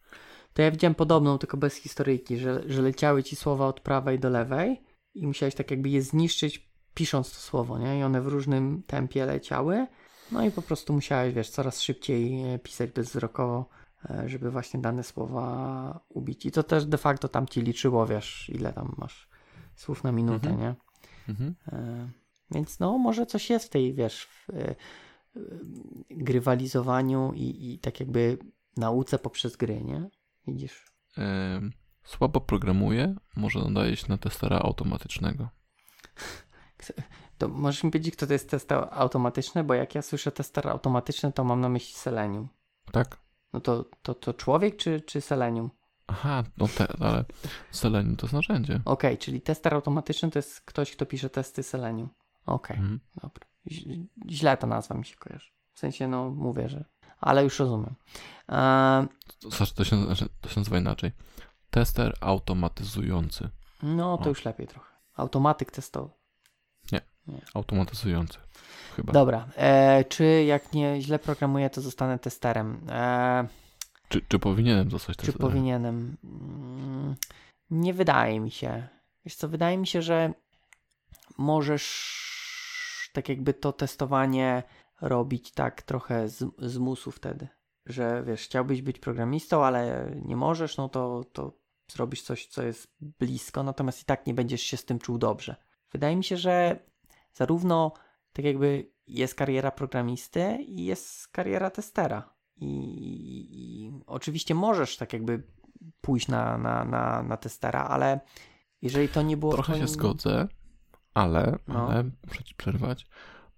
To ja widziałem podobną, tylko bez historyjki, że, że leciały ci słowa od prawej do lewej i musiałeś tak jakby je zniszczyć pisząc to słowo, nie? I one w różnym tempie leciały. No i po prostu musiałeś, wiesz, coraz szybciej e, pisać bezwzrokowo, e, żeby właśnie dane słowa ubić. I to też de facto tam ci liczyło, wiesz, ile tam masz słów na minutę, Mhm. nie? mhm. E, Więc no, może coś jest w tej, wiesz, w, grywalizowaniu i, i tak jakby nauce poprzez gry, nie? Widzisz? słabo programuje, może nadaje się na testera automatycznego. To możesz mi powiedzieć, kto to jest test automatyczny? Bo jak ja słyszę tester automatyczny, to mam na myśli Selenium. Tak? No to, to, to człowiek czy, czy Selenium? Aha, no te, ale Selenium to jest narzędzie. Okej, czyli tester automatyczny to jest ktoś, kto pisze testy Selenium. Okej, Mhm. dobra. Źle ta nazwa mi się kojarzy. W sensie, no mówię, że... Ale już rozumiem. Eee, To, znaczy, to, się, znaczy, to się nazywa inaczej. Tester automatyzujący. no to O. już lepiej trochę. Automatyk testowy. Automatyzujący. Chyba. Dobra. E, czy jak nie źle programuję, to zostanę testerem? E, Czy, czy powinienem zostać czy testerem? powinienem? Mm, Nie wydaje mi się. Wiesz co, wydaje mi się, że możesz tak jakby to testowanie robić tak trochę z, z musu wtedy. Że wiesz, chciałbyś być programistą, ale nie możesz, no to, to zrobisz coś, co jest blisko, natomiast i tak nie będziesz się z tym czuł dobrze. Wydaje mi się, że zarówno tak jakby jest kariera programisty i jest kariera testera. I, i oczywiście możesz tak jakby pójść na, na, na, na testera, ale jeżeli to nie było... Trochę twoim... się zgodzę, ale, No. ale muszę ci przerwać,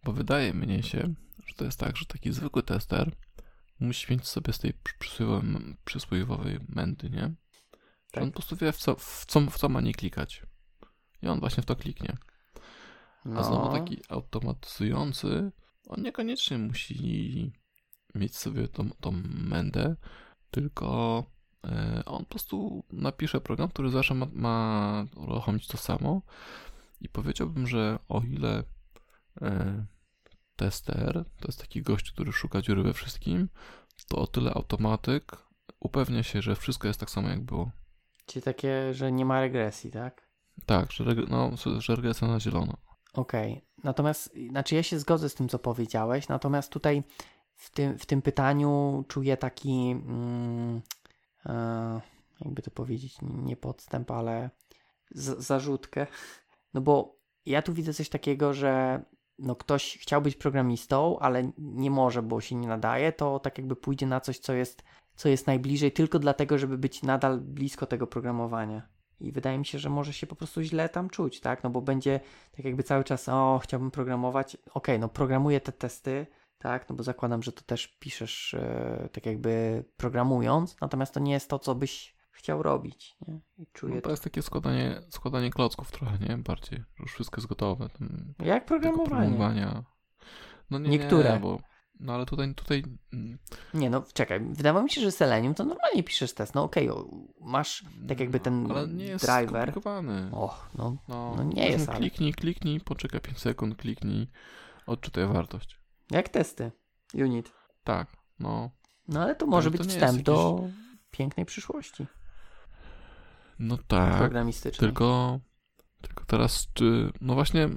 bo wydaje mnie się, że to jest tak, że taki zwykły tester musi mieć sobie z tej przy- przysłowiowej, mędy, nie? Że Tak. on po prostu wie, w co, w, co, w co ma nie klikać. I on właśnie w to kliknie. A znowu No. taki automatyzujący, on niekoniecznie musi mieć sobie tą, tą mędę, tylko e, on po prostu napisze program, który zawsze ma, ma uruchomić to samo. I powiedziałbym, że o ile e, tester to jest taki gość, który szuka dziury we wszystkim, to o tyle automatyk upewnia się, że wszystko jest tak samo jak było. Czyli takie, że nie ma regresji, tak? Tak, że, reg- no, że regresja na zielono. Okej. Natomiast, znaczy ja się zgodzę z tym, co powiedziałeś, natomiast tutaj w tym, w tym pytaniu czuję taki, mm, e, jakby to powiedzieć, nie podstęp, ale z, zarzutkę. No bo ja tu widzę coś takiego, że no ktoś chciał być programistą, ale nie może, bo się nie nadaje, to tak jakby pójdzie na coś, co jest, co jest najbliżej, tylko dlatego, żeby być nadal blisko tego programowania. I wydaje mi się, że może się po prostu źle tam czuć, tak? No bo będzie tak jakby cały czas, o, chciałbym programować. Okej, no programuję te testy, tak? No bo zakładam, że to też piszesz e, tak jakby programując, natomiast to nie jest to, co byś chciał robić, nie? I czuję No to jest takie składanie, składanie klocków trochę, nie? Bardziej, już wszystko jest gotowe. Tam to... Jak programowanie? No nie, Niektóre. Nie, bo, no ale tutaj, tutaj mm, Nie, no czekaj, wydawało mi się, że Selenium to normalnie piszesz test. No okej, o, masz tak jakby ten No, ale nie jest driver. skomplikowany. Och, no, No, no nie jest, ale- Kliknij, kliknij, poczekaj 5 sekund, kliknij, odczytaj wartość. jak testy, unit. Tak, no. No ale to może to być jest wstęp jakiś- do pięknej przyszłości No tak, programistycznej. tylko, tylko teraz czy, no właśnie,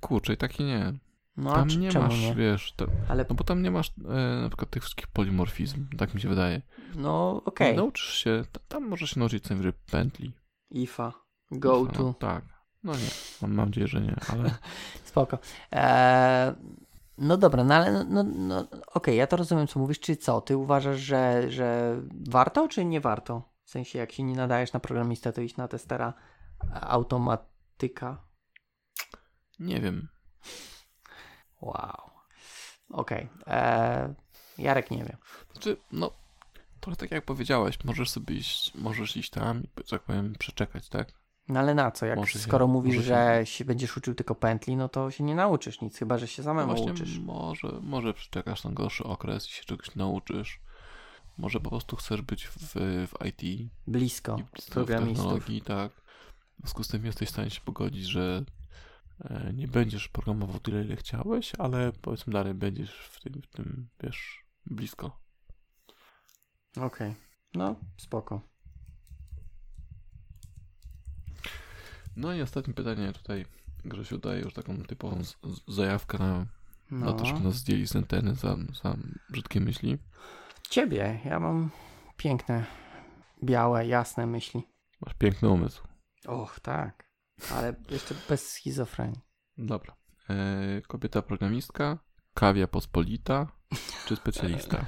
kurczę, i taki nie. No Tam nie masz, nie? wiesz, Ale no bo tam nie masz e, na przykład tych wszystkich polimorfizm, tak mi się wydaje. no okej, Nauczysz się, ta- tam możesz się nauczyć co najwyżej pętli. IFA, go No, to, tak, no nie, mam, mam nadzieję, że nie, ale spoko. Eee, no dobra, no ale no, no, no okej, ja to rozumiem, co mówisz, czy co, ty uważasz, że, że warto, czy nie warto? W sensie, jak się nie nadajesz na programistę, to iść na testera automatyka. nie wiem. Wow. Okej. Eee, Jarek nie wie. Znaczy, no, trochę tak jak powiedziałeś, możesz sobie iść, możesz iść tam i, tak powiem, przeczekać, tak? No ale na co? Jak Może się- skoro mówisz, może że się będziesz uczył tylko pętli, no to się nie nauczysz nic, chyba że się No samemu właśnie, uczysz. może, może przeczekasz ten gorszy okres i się czegoś nauczysz. Może po prostu chcesz być w, w IT Blisko w programistów. technologii, tak? W związku z tym jesteś w stanie się pogodzić, że e, nie będziesz programował tyle, ile chciałeś, ale powiedzmy dalej będziesz w tym, w tym wiesz, blisko. Okej. No, spoko. No i ostatnie pytanie tutaj Grzesiu daje już taką typową zajawkę na, No. na to, żeby nas zdjęli z anteny za, za brzydkie myśli. Ciebie, ja mam piękne, białe, jasne myśli. Masz piękny umysł. Och, tak. Ale jeszcze bez schizofrenii. Dobra. E, kobieta programistka, kawia pospolita, czy specjalista?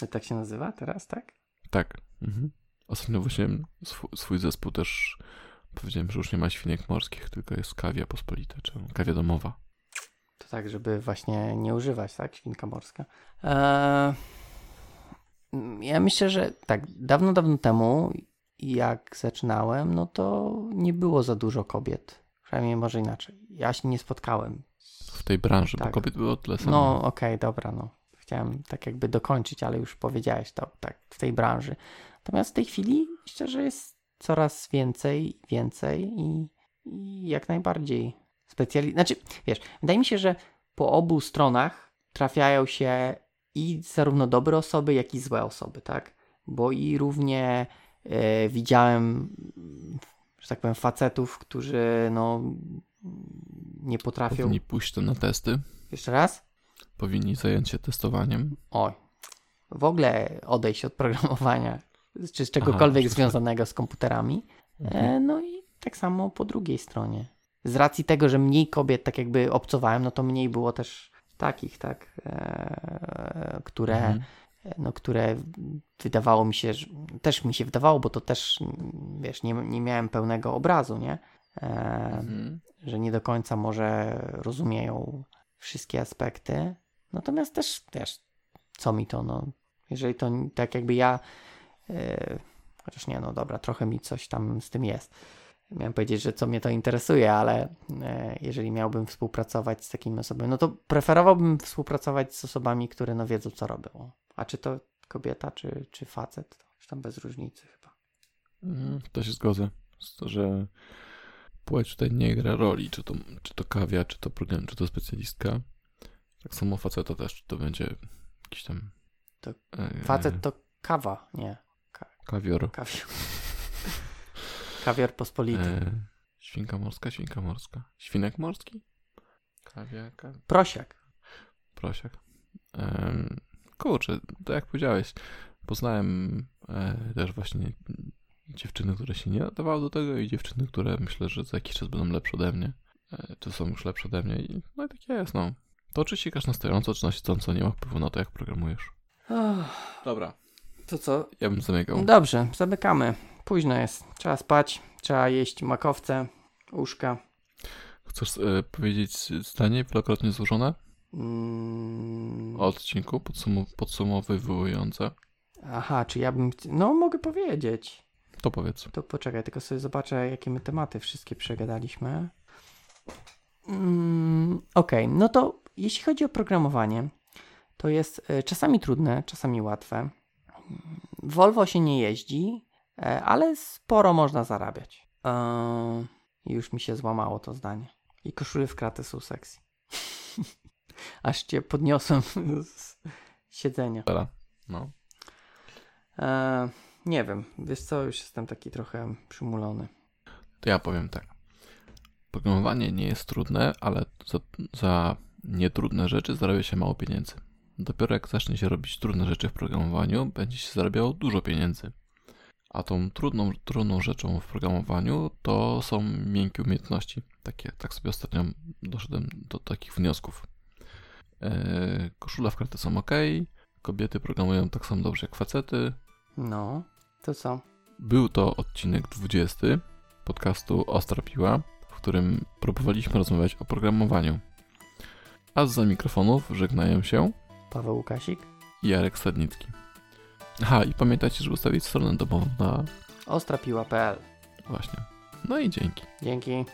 To tak się nazywa teraz, tak? Tak. Mhm. Ostatnio właśnie swój, swój zespół też powiedziałem, że już nie ma świnek morskich, tylko jest kawia pospolita, czy kawia domowa. To tak, żeby właśnie nie używać, tak? Świnka morska. Eee, ja myślę, że tak, dawno, dawno temu, jak zaczynałem, no to nie było za dużo kobiet. Przynajmniej może inaczej. Ja się nie spotkałem. W tej branży, Tak. bo kobiet było tyle samo. No, okej, dobra, no. Chciałem tak jakby dokończyć, ale już powiedziałeś to, tak, w tej branży. Natomiast w tej chwili, szczerze, jest coraz więcej, więcej i, i jak najbardziej specjali... Znaczy, wiesz, wydaje mi się, że po obu stronach trafiają się i zarówno dobre osoby, jak i złe osoby, tak? Bo i równie e, widziałem, że tak powiem, facetów, którzy no nie potrafią... Powinni pójść to na testy, Jeszcze raz? powinni zająć się testowaniem. Oj, w ogóle odejść od programowania, czy z czegokolwiek Aha, związanego z komputerami. Mhm. E, no i tak samo po drugiej stronie. Z racji tego, że mniej kobiet tak jakby obcowałem, no to mniej było też takich, tak, e, które Mhm. No, które wydawało mi się, że też mi się wydawało, bo to też, wiesz, nie, nie miałem pełnego obrazu, nie? E, Mhm. że nie do końca może rozumieją wszystkie aspekty. Natomiast też, wiesz, co mi to, no, jeżeli to tak jakby ja, e, chociaż nie, no dobra, trochę mi coś tam z tym jest. Miałem powiedzieć, że co mnie to interesuje, ale e, jeżeli miałbym współpracować z takimi osobami, no to preferowałbym współpracować z osobami, które no wiedzą, co robią. A czy to kobieta, czy, czy facet, to już tam bez różnicy chyba. Mhm, To się zgodzę. Z to, że płeć tutaj nie gra roli, czy to, czy to kawia, czy to program, czy to specjalistka. Tak samo faceta też, czy to będzie jakiś tam... To e, Facet to kawa, nie, Kawior. kawior. Kawior pospolity. E, świnka morska, świnka morska. Świnek morski? Kawia, kawia. Prosiak. Prosiak. Kurczę, tak jak powiedziałeś, poznałem e, też właśnie dziewczyny, które się nie nadawały do tego i dziewczyny, które myślę, że za jakiś czas będą lepsze ode mnie. E, czy są już lepsze ode mnie i no i tak jest, no. To czy ścigasz na stojąco, czy na siedząco, nie ma wpływu na to, jak programujesz. Dobra. To co? Ja bym zamykał. Dobrze, zamykamy. Późno jest. Trzeba spać, trzeba jeść makowce, uszka. Chcesz e, powiedzieć zdanie wielokrotnie złożone Mm, odcinku podsum- podsumowywujące? Aha, czy ja bym. No, mogę powiedzieć. To powiedz. To poczekaj, tylko sobie zobaczę, jakie my tematy wszystkie przegadaliśmy. Mm, Okej, no to jeśli chodzi o programowanie, to jest e, czasami trudne, czasami łatwe. Volvo się nie jeździ, e, ale sporo można zarabiać. Eee, już mi się złamało to zdanie. I koszule w kratę są sexy. Aż cię podniosłem z siedzenia. No. Eee, nie wiem, wiesz co, już jestem taki trochę przymulony. To ja powiem tak. Programowanie nie jest trudne, ale za, za nietrudne rzeczy zarabia się mało pieniędzy. Dopiero jak zacznie się robić trudne rzeczy w programowaniu, będzie się zarabiało dużo pieniędzy. A tą trudną, trudną rzeczą w programowaniu to są miękkie umiejętności. Takie, tak sobie ostatnio doszedłem do takich wniosków. Eee, koszula w kartę są ok, kobiety programują tak samo dobrze jak facety, No, to co? Był to odcinek 20 podcastu Ostra Piła, w którym próbowaliśmy rozmawiać o programowaniu. A za mikrofonów żegnają się Paweł Łukasik? Jarek Stadnicki. Aha, i pamiętajcie, żeby ustawić stronę domową na... Ostrapiła.pl właśnie. No i dzięki. Dzięki.